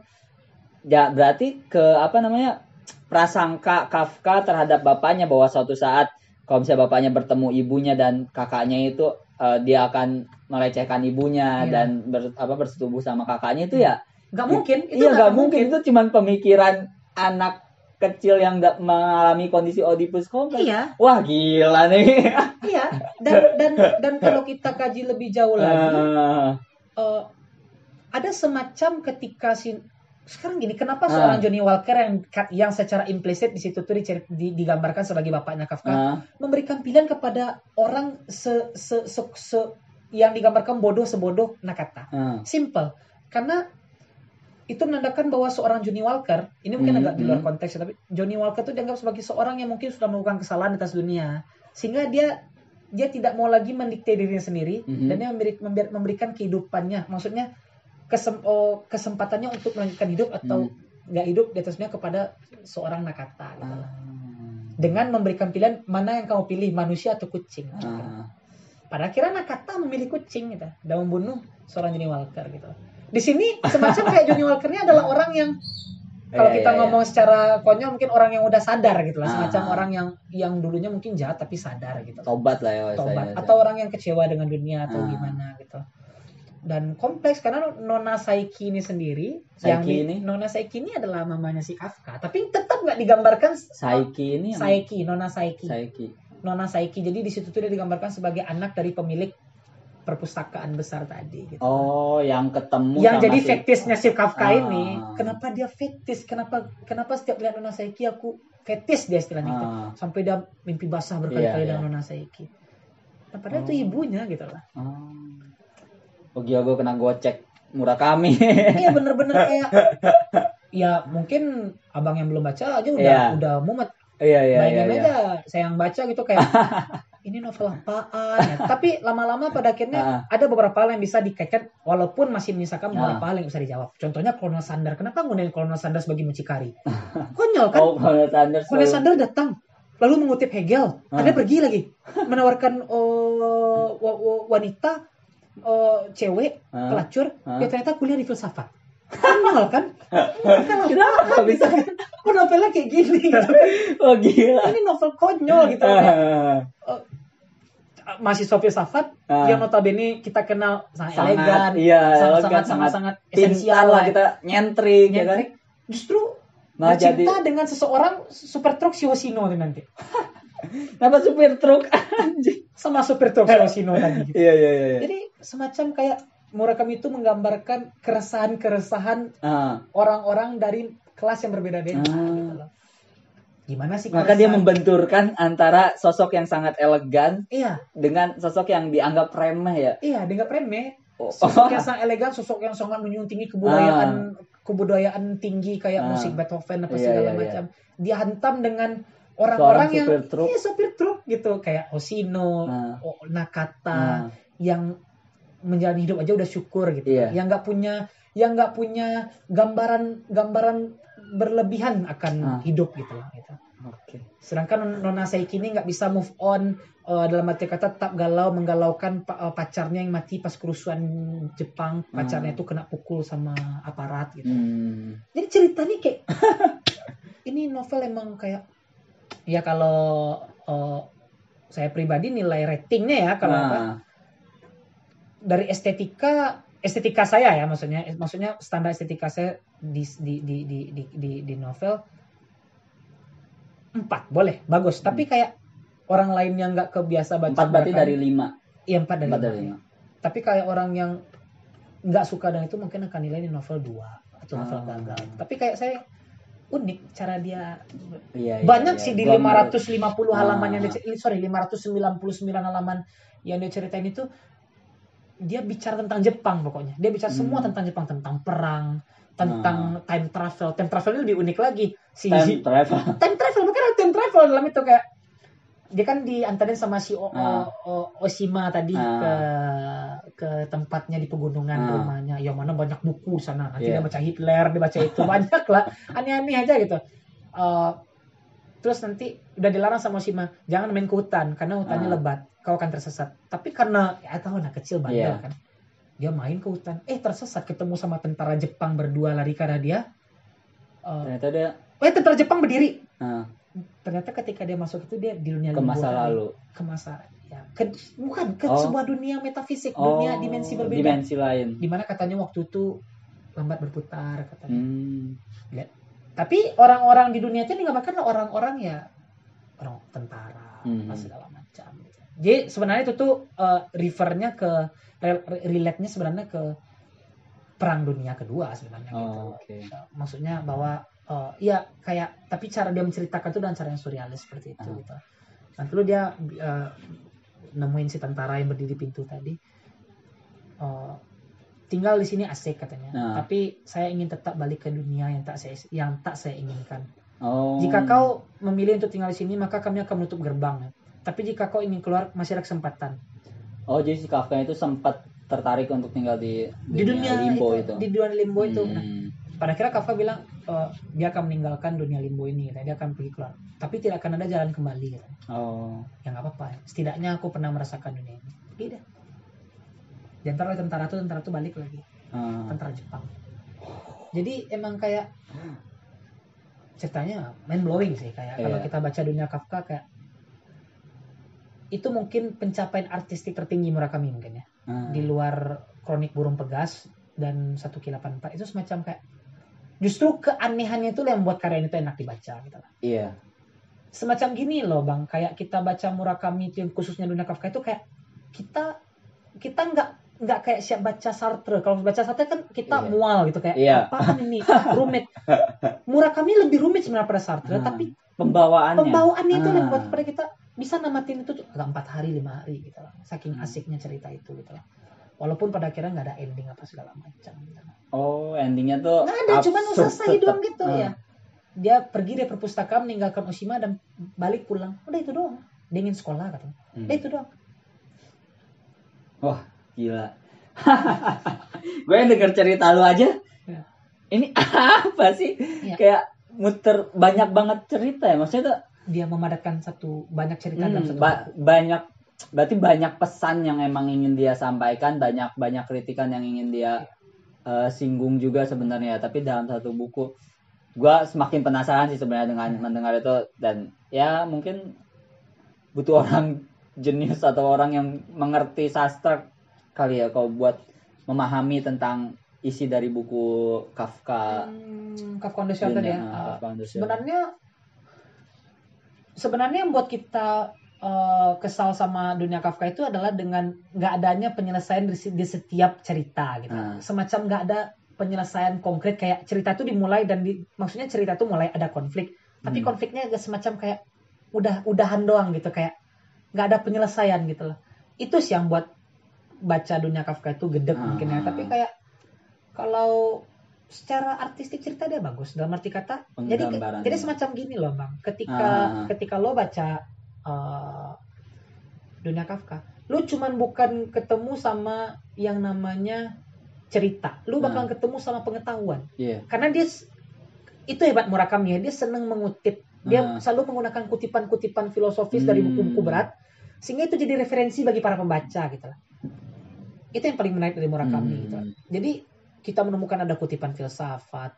Ya berarti ke apa namanya prasangka Kafka terhadap bapaknya bahwa suatu saat kalau misalnya bapaknya bertemu ibunya dan kakaknya itu eh, dia akan melecehkan ibunya Iya. dan ber, apa bersetubuh sama kakaknya itu ya nggak mungkin itu iya nggak akan mungkin. itu cuman pemikiran anak kecil yang nggak mengalami kondisi Oedipus complex. iya Wah gila nih. iya dan dan dan kalau kita kaji lebih jauh lagi Ah. eh, ada semacam ketika si sekarang gini kenapa Ah. seorang Johnny Walker yang yang secara implisit di situ tuh di- digambarkan sebagai bapaknya Kafka Ah. memberikan pilihan kepada orang se, se, se, se- yang digambarkan bodoh sebodoh Nakata Ah. simple karena itu menandakan bahwa seorang Johnny Walker ini mungkin Hmm, agak di luar hmm. konteks tapi Johnny Walker itu dianggap sebagai seorang yang mungkin sudah melakukan kesalahan di atas dunia sehingga dia dia tidak mau lagi mendikte dirinya sendiri Mhm. dan dia memberi- memberikan kehidupannya maksudnya kesem, oh, kesempatannya untuk melanjutkan hidup atau Hmm. nggak hidup di atas dunia kepada seorang Nakata gitu Ah. dengan memberikan pilihan mana yang kamu pilih manusia atau kucing Ah. pada akhirnya Nakata memilih kucing gitu dan membunuh seorang Johnny Walker gitu. Di sini semacam kayak Johnny Walker ini adalah orang yang kalau Iya, kita iya, ngomong secara konyol mungkin orang yang udah sadar gitu lah, semacam Ah. orang yang yang dulunya mungkin jahat tapi sadar gitu. tobat lah ya Tobat atau orang yang kecewa dengan dunia atau Ah. gimana gitu. Dan kompleks karena Nona Saiki ini sendiri Saiki yang ini? Nona Saiki ini adalah mamanya si Kafka, tapi tetap nggak digambarkan Saiki ini yang- Saiki, Nona Saiki. Saiki. Nona Saiki. Jadi di situ tuh dia digambarkan sebagai anak dari pemilik perpustakaan besar tadi gitu. Oh, yang ketemu yang sama jadi si- fetisnya si Kafka Ah. ini, kenapa dia fetis? Kenapa kenapa setiap lihat Nona Saiki aku fetis dia istilahnya gitu. Ah. Sampai dia mimpi basah berkali-kali Iya, dengan Nona Saiki. Nah, padahal Oh. itu ibunya gitu lah. Oh. Oh gue kena gocek Murakami. Iya bener-bener kayak ya mungkin abang yang belum baca aja udah Iya. udah mumet Iya iya iya. iya. aja saya yang baca gitu kayak ini novel apaan ya. Tapi lama-lama pada akhirnya Ah. ada beberapa hal yang bisa dikaitkan walaupun masih menyisakan beberapa Ah. hal yang bisa dijawab. Contohnya Colonel Sandar. Kenapa nggunain Colonel Sandar sebagai mucikari? Konyol kan? Oh, kalau Sanders. Colonel selalu- Sandar datang lalu mengutip Hegel. Ah. Ada pergi lagi menawarkan oh, wa- wa- wanita oh, cewek Ah. pelacur Ah. ya ternyata kuliah di filsafat. Konyol kan? Kenapa Kenapa bisa? Kok novelnya kayak gini? Oh gila. Ini novel konyol gitu. Kayak, Ah. mahasiswa filsafat Ah. yang notabene kita kenal sangat, Sangat, elegan, iya, sangat, elegan, sangat, sangat, sangat esensial lah kita nyentrik, ya kan. nyentrik. Justru Nah, bercinta dengan seseorang super truk si Hoshino nanti. Kenapa supir truk anjing? Sama super truk si Hoshino tadi. Gitu. Iya iya iya. iya. Jadi semacam kayak Murakami itu menggambarkan keresahan-keresahan Ah. orang-orang dari kelas yang berbeda-beda. Ah. gitu loh. Gimana sih? Maka dia keresahan? membenturkan antara sosok yang sangat elegan Iya, dengan sosok yang dianggap remeh ya. iya, dia nggak remeh. Oh. Sosok yang sangat elegan, sosok yang sangat menjunjung tinggi kebudayaan kebudayaan tinggi kayak Ah. musik Beethoven apa Iya, segala iya, iya. macam. Dihantam dengan orang-orang yang truk. iya sopir truk gitu kayak Hoshino, Ah. O- Nakata Ah. yang menjalani hidup aja udah syukur gitu. Iya. Yang nggak punya yang nggak punya gambaran gambaran berlebihan akan Ah. hidup gitu lah gitu. Oke. Sedangkan Nona Saiki ini nggak bisa move on eh, dalam arti kata tetap galau menggalaukan eh, pacarnya yang mati pas kerusuhan Jepang. Pacarnya Hmm. itu kena pukul sama aparat gitu. Hmm. Jadi ceritanya kayak ini novel emang kayak ya kalau eh, saya pribadi nilai ratingnya ya kalau apa, Nah, dari estetika estetika saya ya maksudnya maksudnya standar estetika saya di di di di di, di, di novel empat boleh bagus tapi kayak orang lain yang nggak kebiasa baca Hmm. empat berarti dari lima. iya empat dari Empat lima, dari ya. lima. tapi kayak orang yang nggak suka dengan itu mungkin akan nilai ini novel dua atau novel Ah. gagal tapi kayak saya unik cara dia Iya, iya, banyak iya. sih di Gua 550 halaman Ah. yang dia cer- sorry 599 halaman yang dia ceritain itu dia bicara tentang Jepang pokoknya dia bicara semua Hmm. tentang Jepang tentang perang tentang time travel time travel ini lebih unik lagi si time travel. time travel bukan ada time travel dalam itu kayak dia kan diantarin sama si o, Ah. O- O- Oshima tadi Ah. ke ke tempatnya di pegunungan Ah. rumahnya. Yang mana banyak buku sana. Nanti Iya. dia baca Hitler dia baca itu. Banyak lah. Aneh-aneh aja gitu. Eh, terus nanti udah dilarang sama Oshima jangan main ke hutan karena hutannya Ah. lebat. Kau akan tersesat. Tapi karena ya tahu anak kecil bandel Iya. kan. Dia main ke hutan. Eh tersesat. Ketemu sama tentara Jepang berdua lari ke arah dia. Eh, Ternyata dia eh tentara Jepang berdiri ternyata ketika dia masuk itu dia di dunia ke masa lalu. ke masa ya ke, bukan ke Oh. sebuah dunia metafisik Oh, dunia dimensi berbeda Dimensi lain. di mana katanya waktu itu lambat berputar katanya Hmm. tapi orang-orang di dunia itu digambarkan orang-orang ya orang tentara Hmm. segala macam gitu. jadi sebenarnya itu tuh eh, refernya ke re- re- relate-nya sebenarnya ke perang dunia kedua sebenarnya gitu Oh, oke. maksudnya bahwa eh, ya kayak tapi cara dia menceritakan itu dengan cara yang surrealis seperti itu Ah. gitu. Nanti lu dia eh, nemuin si tentara yang berdiri di pintu tadi. eh, tinggal di sini asik katanya. Ah. Tapi saya ingin tetap balik ke dunia yang tak saya yang tak saya inginkan. Oh. Jika kau memilih untuk tinggal di sini maka kami akan menutup gerbang. Tapi jika kau ingin keluar masih ada kesempatan. Oh, jadi si Kafka itu sempat tertarik untuk tinggal di Di dunia limbo itu, itu. di dunia limbo itu. Nah, Hmm. Pada akhirnya Kafka bilang eh, dia akan meninggalkan dunia limbo ini gitu. dia akan pergi keluar tapi tidak akan ada jalan kembali gitu. Oh. ya nggak apa-apa setidaknya aku pernah merasakan dunia ini tidak di antara tentara tuh tentara tuh balik lagi Ah. tentara Jepang jadi emang kayak ceritanya mind blowing sih kayak kalau Iya. kita baca dunia Kafka kayak itu mungkin pencapaian artistik tertinggi Murakami mungkin ya Ah. di luar kronik burung pegas dan 1K84 itu semacam kayak justru keanehannya itu yang membuat karya itu enak dibaca gitu lah. Iya. Semacam gini loh bang, kayak kita baca Murakami itu yang khususnya dunia Kafka itu kayak kita kita nggak nggak kayak siap baca Sartre. Kalau baca Sartre kan kita Iya. mual gitu kayak Iya. apaan ini rumit. Murakami lebih rumit sebenarnya pada Sartre, Ah. tapi Pembawaannya. pembawaannya itu yang Ah. buat pada kita bisa namatin itu tuh agak empat hari lima hari gitu lah. Saking Hmm. asiknya cerita itu gitu lah. Walaupun pada akhirnya nggak ada ending apa segala macam. Gitu. Oh, endingnya tuh Nggak ada, cuman selesai doang gitu Ah. ya. Dia pergi dari perpustakaan meninggalkan Oshima dan balik pulang. Udah itu doang. Dia ingin sekolah katanya. Hmm. Udah itu doang. Wah, gila. gue yang denger cerita lu aja. Ya. Ini apa sih? Ya. Kayak muter banyak banget cerita ya. Maksudnya tuh Dia memadatkan satu banyak cerita dalam hmm, satu ba- buku. banyak berarti banyak pesan yang emang ingin dia sampaikan, banyak banyak kritikan yang ingin dia eh, singgung juga sebenarnya. Tapi dalam satu buku, gua semakin penasaran sih sebenarnya dengan mendengar itu dan ya mungkin butuh orang jenius atau orang yang mengerti sastra kali ya kalau buat memahami tentang isi dari buku Kafka. Hmm, Kafka on the Dunia, ya. Uh, sebenarnya sebenarnya yang buat kita uh, kesal sama dunia Kafka itu adalah dengan nggak adanya penyelesaian di, di setiap cerita gitu. Ah. Semacam nggak ada penyelesaian konkret kayak cerita itu dimulai dan di, maksudnya cerita itu mulai ada konflik, tapi Hmm. konfliknya agak semacam kayak udah udahan doang gitu kayak nggak ada penyelesaian gitu loh. Itu sih yang buat baca dunia Kafka itu gedek Ah. mungkin ya, tapi kayak kalau secara artistik cerita dia bagus dalam arti kata jadi jadi semacam gini loh bang ketika Ah. ketika lo baca uh, dunia Kafka lu cuman bukan ketemu sama yang namanya cerita lu bakal Ah. ketemu sama pengetahuan Iya. karena dia itu hebat Murakami ya dia seneng mengutip dia Ah. selalu menggunakan kutipan-kutipan filosofis dari Hmm. buku-buku berat sehingga itu jadi referensi bagi para pembaca gitu lah itu yang paling menarik dari Murakami Hmm. gitu lah. jadi kita menemukan ada kutipan filsafat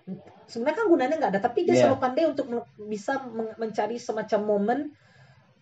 sebenarnya kan gunanya nggak ada tapi dia Iya. selalu pandai untuk bisa mencari semacam momen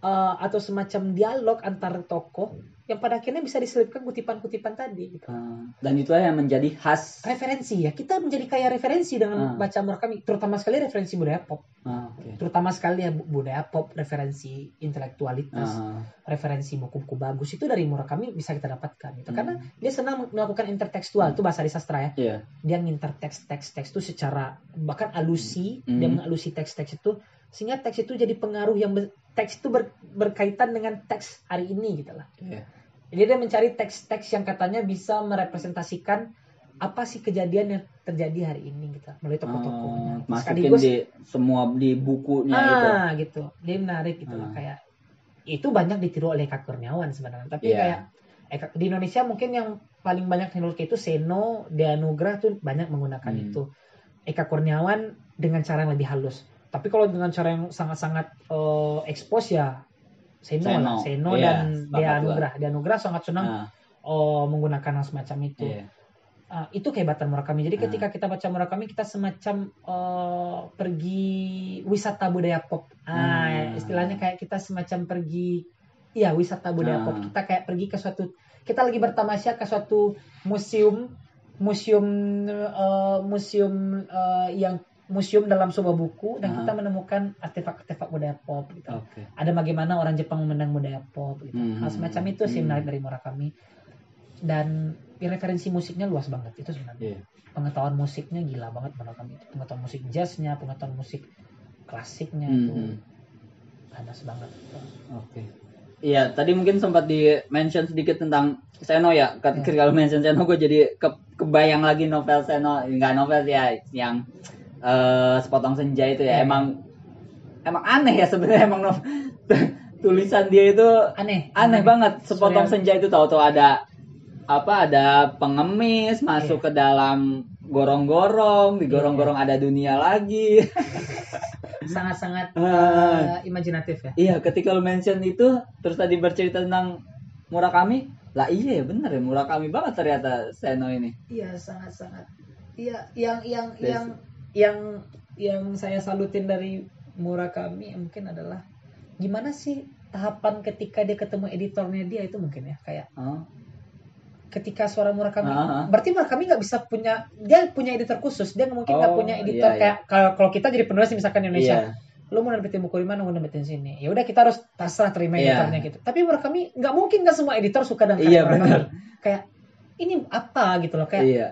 eh, atau semacam dialog antar tokoh yang pada akhirnya bisa diselipkan kutipan-kutipan tadi gitu. Ah, dan itulah yang menjadi khas referensi ya kita menjadi kaya referensi dengan Ah. baca Murakami terutama sekali referensi budaya pop Ah, oke terutama sekali ya bu- budaya pop referensi intelektualitas Ah, referensi buku-buku bagus itu dari Murakami bisa kita dapatkan gitu Hmm. karena dia senang melakukan intertekstual itu bahasa di sastra ya iya dia nginterteks teks-teks itu secara bahkan alusi Hmm. dia mengalusi teks-teks itu sehingga teks itu jadi pengaruh yang teks itu ber- berkaitan dengan teks hari ini gitu lah Iya. jadi dia mencari teks-teks yang katanya bisa merepresentasikan apa sih kejadian yang terjadi hari ini gitu melalui tokoh-tokohnya Oh, masukin sekaligus di semua di bukunya itu ah gitu dia menarik gitu lah Ah. kayak itu banyak ditiru oleh Eka Kurniawan sebenarnya tapi Iya. kayak Eka, di Indonesia mungkin yang paling banyak tiru itu Seno Deanugrah tuh banyak menggunakan Hmm. itu Eka Kurniawan dengan cara yang lebih halus tapi kalau dengan cara yang sangat-sangat eh, expose ya Seno, Seno. lah Seno Iya, dan sepakat Deanugrah Deanugrah sangat senang Ah, oh, menggunakan hal semacam itu iya. Ah, itu kehebatan Murakami. Jadi Ah. ketika kita baca Murakami kita semacam eh, pergi wisata budaya pop. Ah, Ah. istilahnya kayak kita semacam pergi ya wisata budaya pop. Kita kayak pergi ke suatu kita lagi bertamasya ke suatu museum museum eh, museum eh, yang museum dalam sebuah buku dan Ah. kita menemukan artefak-artefak budaya pop gitu. Oke. Ada bagaimana orang Jepang memandang budaya pop gitu. Hmm. Hal semacam itu sih Hmm. menarik dari Murakami. Dan referensi musiknya luas banget itu sebenarnya Iya. pengetahuan musiknya gila banget Murakami itu pengetahuan musik jazznya pengetahuan musik klasiknya Hmm, itu hmm. panas banget Oke. Iya, tadi mungkin sempat di mention sedikit tentang Seno ya. Iya. Ketika kalau mention Seno, gue jadi ke- kebayang lagi novel Seno, enggak novel ya, yang eh, sepotong senja itu ya. Iya. Emang emang aneh ya sebenarnya emang tulisan dia itu aneh aneh banget. Sepotong senja itu tahu-tahu ada apa ada pengemis masuk Iya. ke dalam gorong-gorong, di gorong-gorong ada dunia lagi. sangat-sangat eh, imajinatif ya Iya, ketika lu mention itu, terus tadi bercerita tentang Murakami, lah iya ya bener ya Murakami banget ternyata Seno ini. iya sangat-sangat iya yang yang yang yang yang saya salutin dari Murakami mungkin adalah gimana sih tahapan ketika dia ketemu editornya dia itu mungkin ya kayak Oh, ketika suara Murakami Ah. berarti Murakami nggak bisa punya dia punya editor khusus dia mungkin nggak Oh, punya editor iya, iya. kayak kalau kalau kita jadi penulis misalkan di Indonesia Iya. lu mau nerbitin buku di mana mau nerbitin sini ya udah kita harus pasrah terima Iya. editornya gitu tapi Murakami nggak mungkin nggak semua editor suka dengan Iya, karya kayak ini apa gitu loh kayak Iya.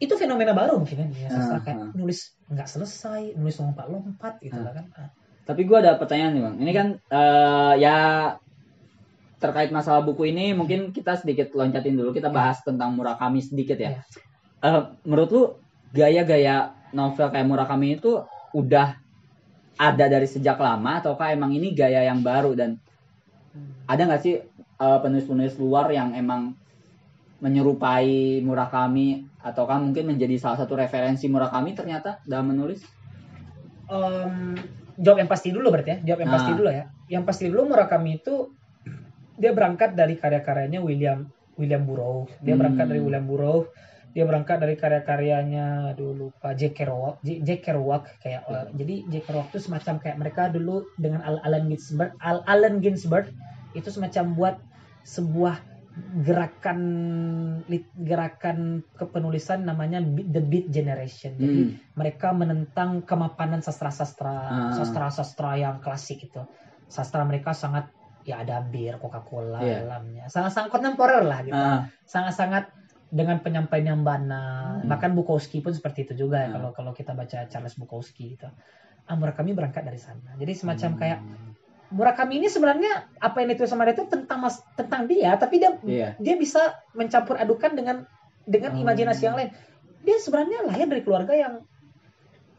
Itu fenomena baru mungkin kan ya sastra Ah, kayak ah. nulis nggak selesai nulis lompat-lompat gitu lah kan Ah. Tapi gua ada pertanyaan nih bang. Ini kan eh, ya terkait masalah buku ini mungkin kita sedikit loncatin dulu. Kita bahas tentang Murakami sedikit ya. Iya. Eh, menurut lu gaya-gaya novel kayak Murakami itu udah ada dari sejak lama ataukah emang ini gaya yang baru dan ada nggak sih eh, penulis-penulis luar yang emang menyerupai Murakami ataukah mungkin menjadi salah satu referensi Murakami ternyata dalam menulis? Em, jawab yang pasti dulu berarti ya jawab yang Ah. pasti dulu ya yang pasti dulu Murakami itu dia berangkat dari karya-karyanya William William Burroughs dia Hmm. berangkat dari William Burroughs dia berangkat dari karya-karyanya dulu Pak Jack Kerouac Jack Kerouac kayak Hmm. eh, jadi Jack Kerouac itu semacam kayak mereka dulu dengan Al- Allen Ginsberg Al Allen Ginsberg itu semacam buat sebuah gerakan gerakan kepenulisan namanya the Beat Generation jadi Hmm. mereka menentang kemapanan sastra-sastra Ah. sastra-sastra yang klasik itu. Sastra mereka sangat ya ada bir, Coca-Cola Iya. dalamnya. Sangat-sangat kontemporer lah gitu. Ah, Sangat-sangat dengan penyampaian yang bana. Hmm. Bahkan Bukowski pun seperti itu juga ya Ah. kalau kalau kita baca Charles Bukowski gitu. Ah, Murakami berangkat dari sana. Jadi semacam hmm. kayak Murakami ini sebenarnya apa yang ditulis sama dia itu tentang mas, tentang dia, tapi dia Iya. dia bisa mencampur adukan dengan dengan Oh. imajinasi yang lain. Dia sebenarnya lahir dari keluarga yang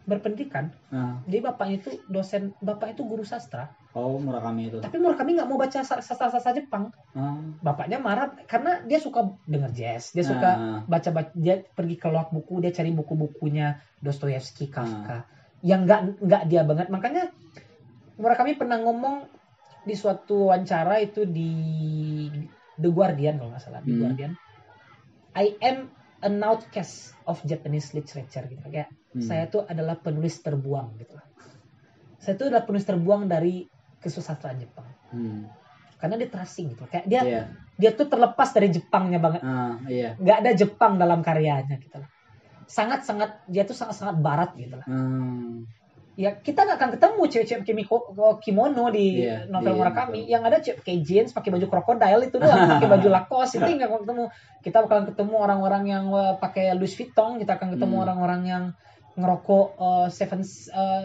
berpendidikan. Ah. Jadi bapaknya itu dosen, bapak itu guru sastra. Oh, Murakami itu. Tapi Murakami nggak mau baca sa- sastra-sastra Jepang. Ah. Bapaknya marah karena dia suka denger jazz, dia suka Ah. baca, baca dia pergi ke loak buku, dia cari buku-bukunya Dostoyevsky, Ah. Kafka. Yang nggak nggak dia banget. Makanya Murakami pernah ngomong di suatu wawancara itu di The Guardian kalau nggak salah, The Hmm. Guardian. I am an outcast of Japanese literature gitu. Kayak Hmm. saya tuh adalah penulis terbuang gitu lah. Saya tuh adalah penulis terbuang dari kesusastraan Jepang. Hmm. karena dia tracing gitu kayak dia Iya. dia tuh terlepas dari Jepangnya banget Ah, iya. nggak ada Jepang dalam karyanya gitu loh sangat sangat dia tuh sangat sangat barat gitu lah Hmm. Ya kita nggak akan ketemu cewek-cewek kimono di Iya, novel di Murakami novel. yang ada cewek pakai jeans pakai baju krokodil itu doang pakai baju Lacoste itu nggak akan ketemu kita bakalan ketemu orang-orang yang eh, pakai Louis Vuitton kita akan ketemu Hmm. orang-orang yang ngerokok eh, Seven eh,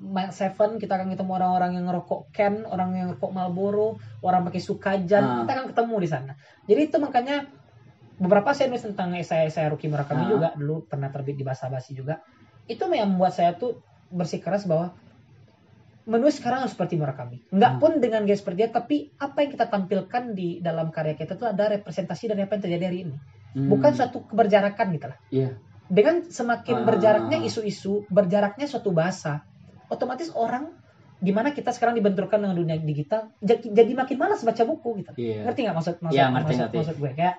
Mile Seven kita akan ketemu orang-orang yang ngerokok Ken orang yang ngerokok Marlboro orang pakai Sukajan Ah. kita akan ketemu di sana jadi itu makanya beberapa saya nulis tentang esai-esai Haruki Murakami Ah. juga dulu pernah terbit di bahasa basi juga itu yang membuat saya tuh bersikeras bahwa menulis sekarang harus seperti Murakami. Nggak Hmm. pun dengan gaya seperti dia, tapi apa yang kita tampilkan di dalam karya kita itu ada representasi dari apa yang terjadi hari ini. Hmm. Bukan suatu keberjarakan gitu lah. Iya. Dengan semakin Ah. berjaraknya isu-isu, berjaraknya suatu bahasa, otomatis orang di mana kita sekarang dibenturkan dengan dunia digital, jadi, jadi makin malas baca buku gitu. Iya. Ngerti nggak maksud maksud Iya, ngerti, maksud, ngerti. maksud gue kayak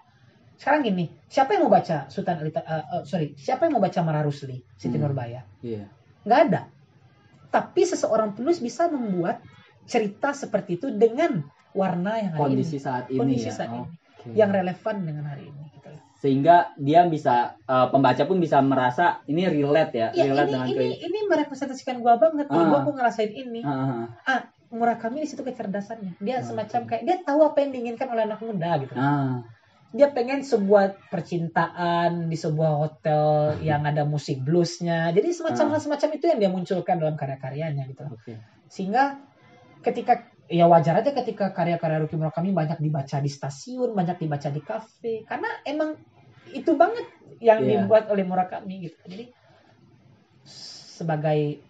sekarang gini, siapa yang mau baca Sultan Alita, eh, eh, sorry, siapa yang mau baca Mara Rusli, Siti Hmm. Nurbaya? Iya. Nggak ada. Tapi seseorang penulis bisa membuat cerita seperti itu dengan warna yang hari Kondisi ini, saat ini kondisi ya. saat ini, oke. yang relevan dengan hari ini. Gitu. Sehingga dia bisa eh, pembaca pun bisa merasa ini relate ya, Ya relate ini dengan ini ini merepresentasikan gua banget. Ah. Gua, gua ngerasain ini. Ah, Ah, Murakami di situ kecerdasannya. Dia Ah, semacam kayak dia tahu apa yang diinginkan oleh anak muda gitu. ah, Dia pengen sebuah percintaan di sebuah hotel yang ada musik bluesnya. Jadi semacam Ah. hal semacam itu yang dia munculkan dalam karya-karyanya gitu. oke. sehingga ketika ya wajar aja ketika karya-karya Ruki Murakami banyak dibaca di stasiun, banyak dibaca di kafe, karena emang itu banget yang Iya. dibuat oleh Murakami gitu. Jadi sebagai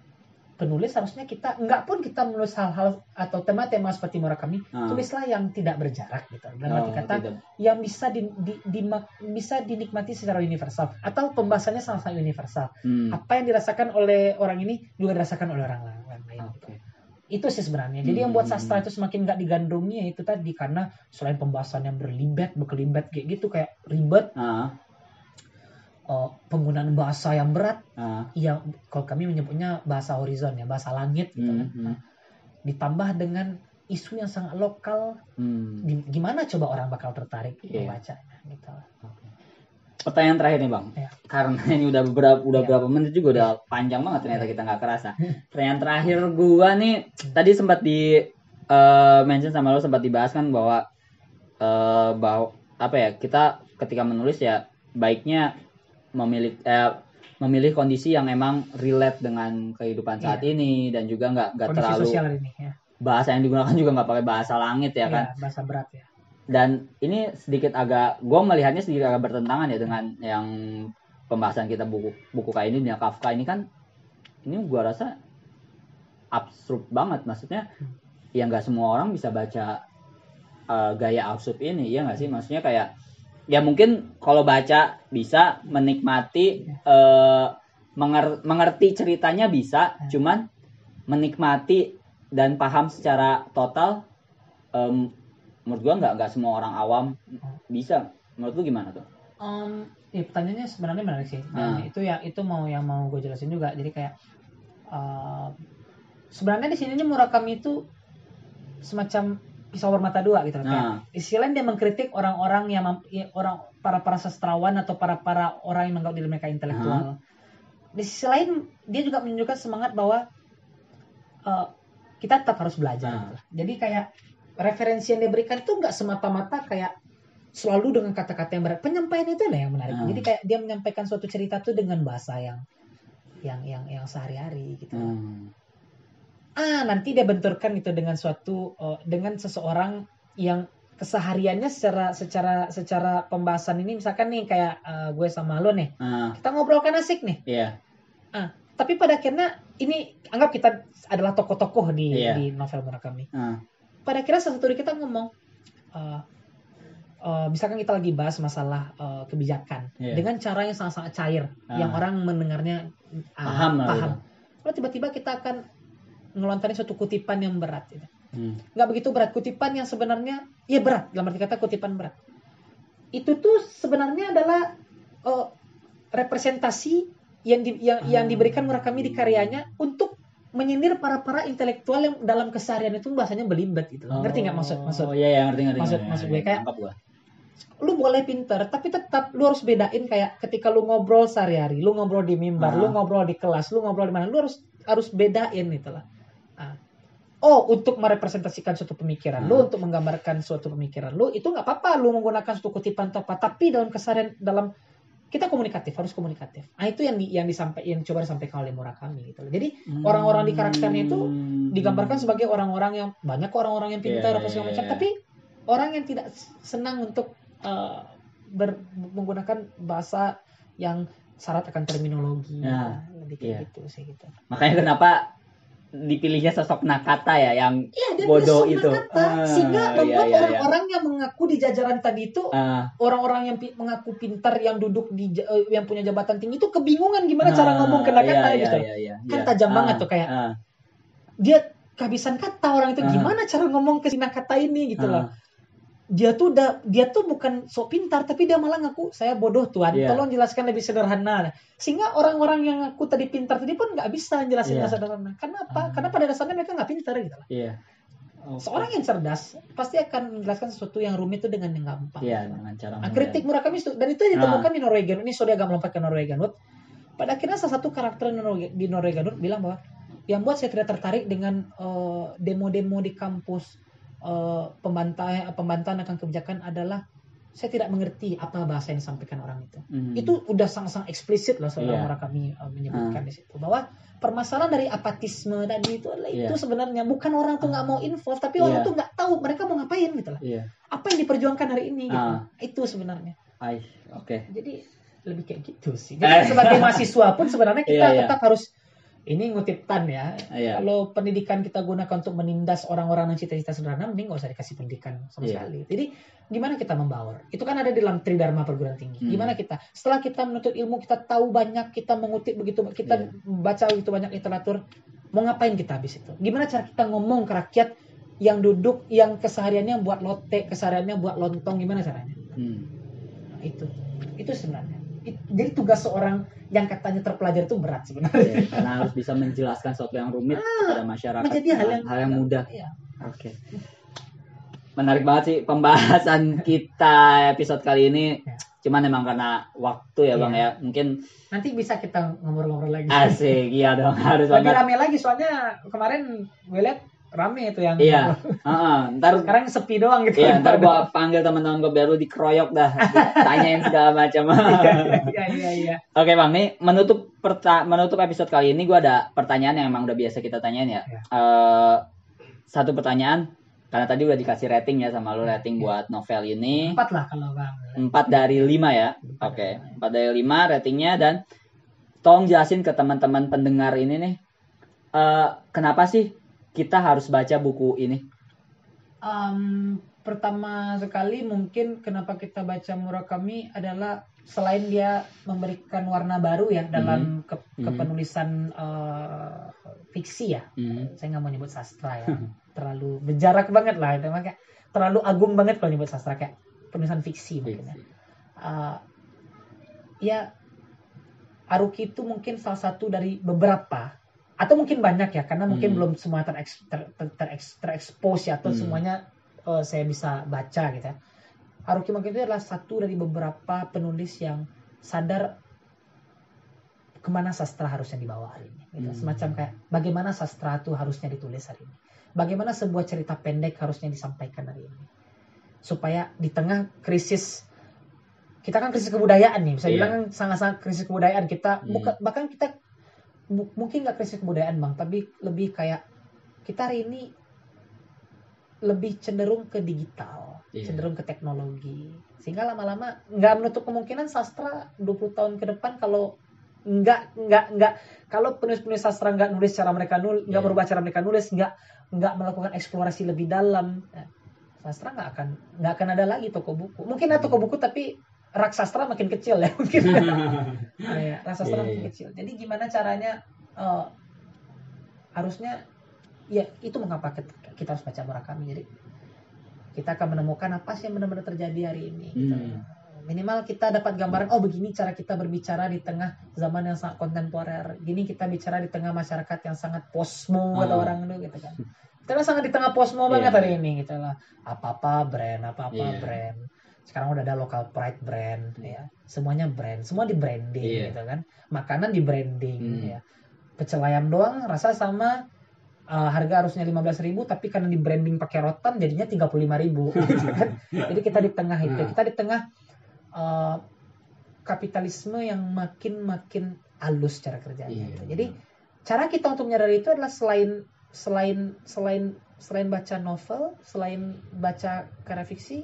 penulis harusnya kita nggak pun kita menulis hal-hal atau tema-tema seperti Murakami, Ah. tulislah yang tidak berjarak gitu. Dalam arti Oh, kata tidak. yang bisa di, di- dimak- bisa dinikmati secara universal atau pembahasannya sangat-sangat universal. Hmm, Apa yang dirasakan oleh orang ini juga dirasakan oleh orang lain. gitu Oke. itu sih sebenarnya. Jadi yang Hmm. buat sastra itu semakin nggak digandrungi itu tadi karena selain pembahasan yang berlibat, berkelibat kayak gitu kayak ribet, Ah, eh, penggunaan bahasa yang berat, ah, yang kalau kami menyebutnya bahasa horizon ya, bahasa langit gitu hmm, kan. hmm, Nah, ditambah dengan isu yang sangat lokal, hmm. di- gimana coba orang bakal tertarik Iya. membacanya gitu. Oke. Pertanyaan terakhir nih bang, Ya. karena ini udah beberapa udah Ya. berapa menit juga udah panjang banget ternyata kita nggak kerasa. Pertanyaan terakhir gua nih tadi sempat di eh, mention sama lo sempat dibahas kan bahwa eh, bahwa apa ya kita ketika menulis ya baiknya memilih eh, memilih kondisi yang emang relate dengan kehidupan saat ini dan juga nggak nggak terlalu ini ya. bahasa yang digunakan juga nggak pakai bahasa langit ya kan? Ya, bahasa berat ya. dan ini sedikit agak gue melihatnya sedikit agak bertentangan ya dengan yang pembahasan kita buku buku kayak ini Nia Kafka ini kan ini gue rasa absurd banget. Maksudnya ya nggak semua orang bisa baca eh, gaya absurd ini ya nggak sih? Maksudnya kayak ya mungkin kalau baca bisa menikmati eh, menger- mengerti ceritanya bisa cuman menikmati dan paham secara total em, menurut gua nggak nggak semua orang awam bisa menurut lu gimana tuh Um, ya pertanyaannya sebenarnya menarik sih. Dan Ah. itu ya itu mau yang mau gue jelasin juga. Jadi kayak uh, sebenarnya di sini Murakami itu semacam pisau bermata dua gitu. Kayak, nah istilahnya dia mengkritik orang-orang yang ya, orang para para sastrawan atau para para orang yang menganggap diri mereka intelektual. Di sisi lain dia juga menunjukkan semangat bahwa uh, kita tetap harus belajar. Ah. gitu. Jadi kayak referensi yang diberikan itu nggak semata-mata kayak selalu dengan kata-kata yang berat. Penyampaian itu lah yang menarik. Ah. Jadi kayak dia menyampaikan suatu cerita tuh dengan bahasa yang yang yang yang sehari-hari gitu. hmm. Ah, nanti dia benturkan itu dengan suatu uh, dengan seseorang yang kesehariannya secara secara secara pembahasan ini misalkan nih kayak uh, gue sama lo nih. nah Kita ngobrol kan asik nih. iya Tapi pada akhirnya ini anggap kita adalah tokoh-tokoh di Iya. di novel Murakami. nah pada akhirnya salah satu kita ngomong uh, uh, misalkan kita lagi bahas masalah uh, kebijakan Iya. dengan cara yang sangat-sangat cair Ah. yang orang mendengarnya uh, Paham paham. gitu. Lalu tiba-tiba kita akan ngelontarin suatu kutipan yang berat gitu. hmm. nggak begitu berat kutipan yang sebenarnya ya berat dalam arti kata kutipan berat itu tuh sebenarnya adalah uh, representasi yang di- yang, yang Ah. diberikan Murakami di karyanya untuk menyindir para para intelektual yang dalam keseharian itu bahasanya belibet gitu loh. ngerti nggak maksud maksud Oh iya iya ngerti ngerti. maksud- ngerti, maksud gue kayak- Nangkap gua. lu boleh pinter tapi tetap lu harus bedain kayak ketika lu ngobrol sehari-hari lu ngobrol di mimbar Ah. lu ngobrol di kelas lu ngobrol di mana lu harus harus bedain gitu lah Ah. Oh untuk merepresentasikan suatu pemikiran Ah. lu untuk menggambarkan suatu pemikiran lu itu nggak apa-apa. Lu menggunakan suatu kutipan atau apa tapi dalam keseharian dalam kita komunikatif harus komunikatif. Nah itu yang di, yang disampaikan yang coba disampaikan oleh Murakami gitu loh. Jadi Orang-orang di karakternya itu Hmm. digambarkan sebagai orang-orang yang banyak orang-orang yang pintar Iya, apa segala macam. tapi orang yang tidak senang untuk uh, ber- menggunakan bahasa yang syarat akan terminologi Nah, lebih kayak iya. gitu sih gitu. Makanya kenapa dipilihnya sosok Nakata ya yang Iya dia Bodoh itu. kata Ah, sehingga iya, membuat iya, iya. orang-orang yang mengaku di jajaran tadi itu ah, orang-orang yang pi- mengaku pintar yang duduk di eh, yang punya jabatan tinggi itu kebingungan gimana cara ah, ngomong ke Nakata iya, gitu iya, iya, Kan iya. tajam Ah, banget tuh kayak, ah, dia kehabisan kata orang itu Ah. gimana cara ngomong ke si Nakata ini gitu ah. loh dia tuh udah dia tuh bukan sok pintar tapi dia malah ngaku saya bodoh tuan Iya. tolong jelaskan lebih sederhana. Sehingga orang-orang yang ngaku tadi pintar tadi pun nggak bisa jelasin dengan sederhana. Kenapa Ah. karena pada dasarnya mereka nggak pintar gitu loh Iya. Oke. seorang yang cerdas pasti akan menjelaskan sesuatu yang rumit itu dengan yang gampang. Iya dengan cara Nah, kritik Murakami itu dan itu yang ditemukan di Norwegian. Ini sorry agak melompat ke Norwegian Wood pada akhirnya salah satu karakter di Norwe- di Norwegian Wood bilang bahwa yang buat saya tidak tertarik dengan eh, demo-demo di kampus eh, pembantai pembantahan akan kebijakan adalah saya tidak mengerti apa bahasa yang disampaikan orang itu Hmm. itu udah sangat-sangat eksplisit loh seorang Iya. Murakami eh, menyebutkan di situ bahwa permasalahan dari apatisme tadi itu adalah Iya. itu sebenarnya bukan orang tuh nggak mau involve tapi Iya. orang tuh nggak tahu mereka mau ngapain gitu lah Iya. apa yang diperjuangkan hari ini gitu Ah. itu sebenarnya oke. jadi lebih kayak gitu sih jadi sebagai mahasiswa pun sebenarnya kita Iya, iya. tetap harus ini ngutip Tan ya Iya. kalau pendidikan kita gunakan untuk menindas orang-orang yang cita-cita sederhana mending gak usah dikasih pendidikan sama Iya. sekali jadi gimana kita membaur itu kan ada di dalam tridharma perguruan tinggi Hmm. gimana kita setelah kita menuntut ilmu kita tahu banyak kita mengutip begitu kita Iya. baca begitu banyak literatur mau ngapain kita habis itu gimana cara kita ngomong ke rakyat yang duduk yang kesehariannya buat lotek kesehariannya buat lontong gimana caranya Hmm. Nah, itu itu sebenarnya jadi tugas seorang yang katanya terpelajar itu berat sebenarnya Iya, karena harus bisa menjelaskan sesuatu yang rumit kepada masyarakat. Ah, menjadi hal yang hal yang mudah. Iya. Oke. Menarik banget sih pembahasan kita episode kali ini. Ya. Cuman emang karena waktu ya, Bang Iya. ya. Mungkin nanti bisa kita ngobrol-ngobrol lagi asik iya dong, harus lebih rame lagi soalnya kemarin gue lihat rame itu yang Iya. Heeh, ntar sekarang sepi doang gitu Iya, ntar gua panggil teman-teman gua biar lu dikeroyok dah, tanyain segala macam. iya iya iya Oke bang, nih menutup perta menutup episode kali ini gue ada pertanyaan yang emang udah biasa kita tanyain ya. Ya. Eh, satu pertanyaan, karena tadi udah dikasih rating ya sama lu Ya, rating buat novel ini empat lah kalau bang 4 dari 5 ya. Empat Oke, dari 4 dari 5 ratingnya dan tolong jelasin ke teman-teman pendengar ini nih, eh, kenapa sih kita harus baca buku ini? Em, pertama sekali mungkin kenapa kita baca Murakami adalah selain dia memberikan warna baru ya dalam ke- Mhm. kepenulisan eh, fiksi ya Hmm. saya nggak mau nyebut sastra ya terlalu berjarak banget lah itu kayak terlalu agung banget kalau nyebut sastra kayak penulisan fiksi mungkin ya Uh, ya Haruki itu mungkin salah satu dari beberapa atau mungkin banyak ya karena mungkin Hmm. belum semua tereks, ter, ter, terekspos ya atau Hmm. semuanya uh, saya bisa baca gitu ya Haruki mungkin itu adalah satu dari beberapa penulis yang sadar ke mana sastra harusnya dibawa hari ini gitu. Hmm. semacam kayak bagaimana sastra itu harusnya ditulis hari ini bagaimana sebuah cerita pendek harusnya disampaikan hari ini supaya di tengah krisis kita kan krisis kebudayaan nih bisa Iya. bilang kan sangat-sangat krisis kebudayaan kita Hmm. buka- bahkan kita mungkin nggak krisis kebudayaan bang tapi lebih kayak kita hari ini lebih cenderung ke digital Iya. cenderung ke teknologi sehingga lama-lama nggak menutup kemungkinan sastra 20 tahun ke depan kalau nggak nggak nggak kalau penulis-penulis sastra nggak nulis cara mereka nulis nggak Iya. merubah cara mereka nulis nggak nggak melakukan eksplorasi lebih dalam ya, sastra nggak akan nggak akan ada lagi toko buku mungkin ada toko buku tapi rak sastra makin kecil ya mungkin ya, rak sastra Iya, makin iya. kecil jadi gimana caranya eh, harusnya ya itu mengapa kita, harus baca Murakami jadi kita akan menemukan apa sih yang benar-benar terjadi hari ini gitu. Hmm. minimal kita dapat gambaran oh begini cara kita berbicara di tengah zaman yang sangat kontemporer gini kita bicara di tengah masyarakat yang sangat posmo kata Hmm. orang itu gitu kan kita sangat di tengah posmo Iya. banget hari ini gitu lah apa apa brand apa apa Iya. brand sekarang udah ada local pride brand ya semuanya brand semua di branding Iya. gitu kan makanan di branding Hmm. ya pecelayan doang rasa sama uh, harga harusnya 15.000 tapi karena di branding pakai rotan jadinya 35.000 gitu kan. Jadi kita di tengah itu, Hmm. kita di tengah uh, kapitalisme yang makin makin halus cara kerjanya. Iya. gitu. Jadi cara kita untuk menyadari itu adalah selain selain selain selain baca novel, selain baca karya fiksi,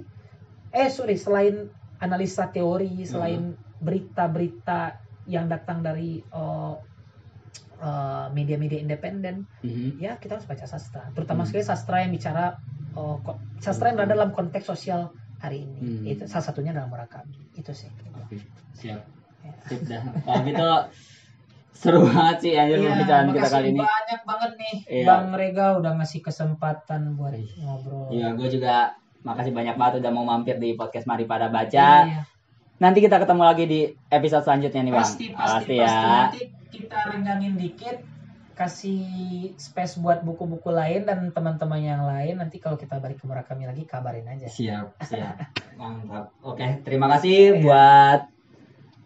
eh sorry, selain analisa teori, selain berita-berita yang datang dari uh, uh, media-media independen, Mhm. ya kita harus baca sastra terutama Hmm. sekali sastra yang bicara ko- sastra yang berada dalam konteks sosial hari ini Hmm. itu salah satunya dalam murakami itu sih Oke, siap. Ya. Sip dah. Kalau gitu seru banget sih anjir pembicaraan kita kali ini. banyak banget nih Iya. Bang Rega udah ngasih kesempatan buat ngobrol Iya, gue juga makasih banyak banget udah mau mampir di podcast Mari Pada Baca. Iya. Nanti kita ketemu lagi di episode selanjutnya nih, Bang. pasti pasti pasti ya. nanti kita renggangin dikit kasih space buat buku-buku lain dan teman-teman yang lain nanti kalau kita balik ke Murakami lagi kabarin aja Siap, siap. Mantap. Oke, terima kasih Iya. buat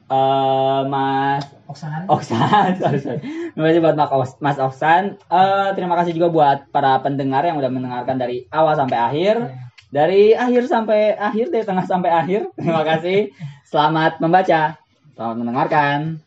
eh, Mas Oksan Oksan. sorry, sorry. Terima kasih buat Mas Oks- Mas Oksan. Eh, terima kasih juga buat para pendengar yang udah mendengarkan dari awal sampai akhir. Iya. Dari akhir sampai akhir, dari tengah sampai akhir. Terima kasih. Selamat membaca. Selamat mendengarkan.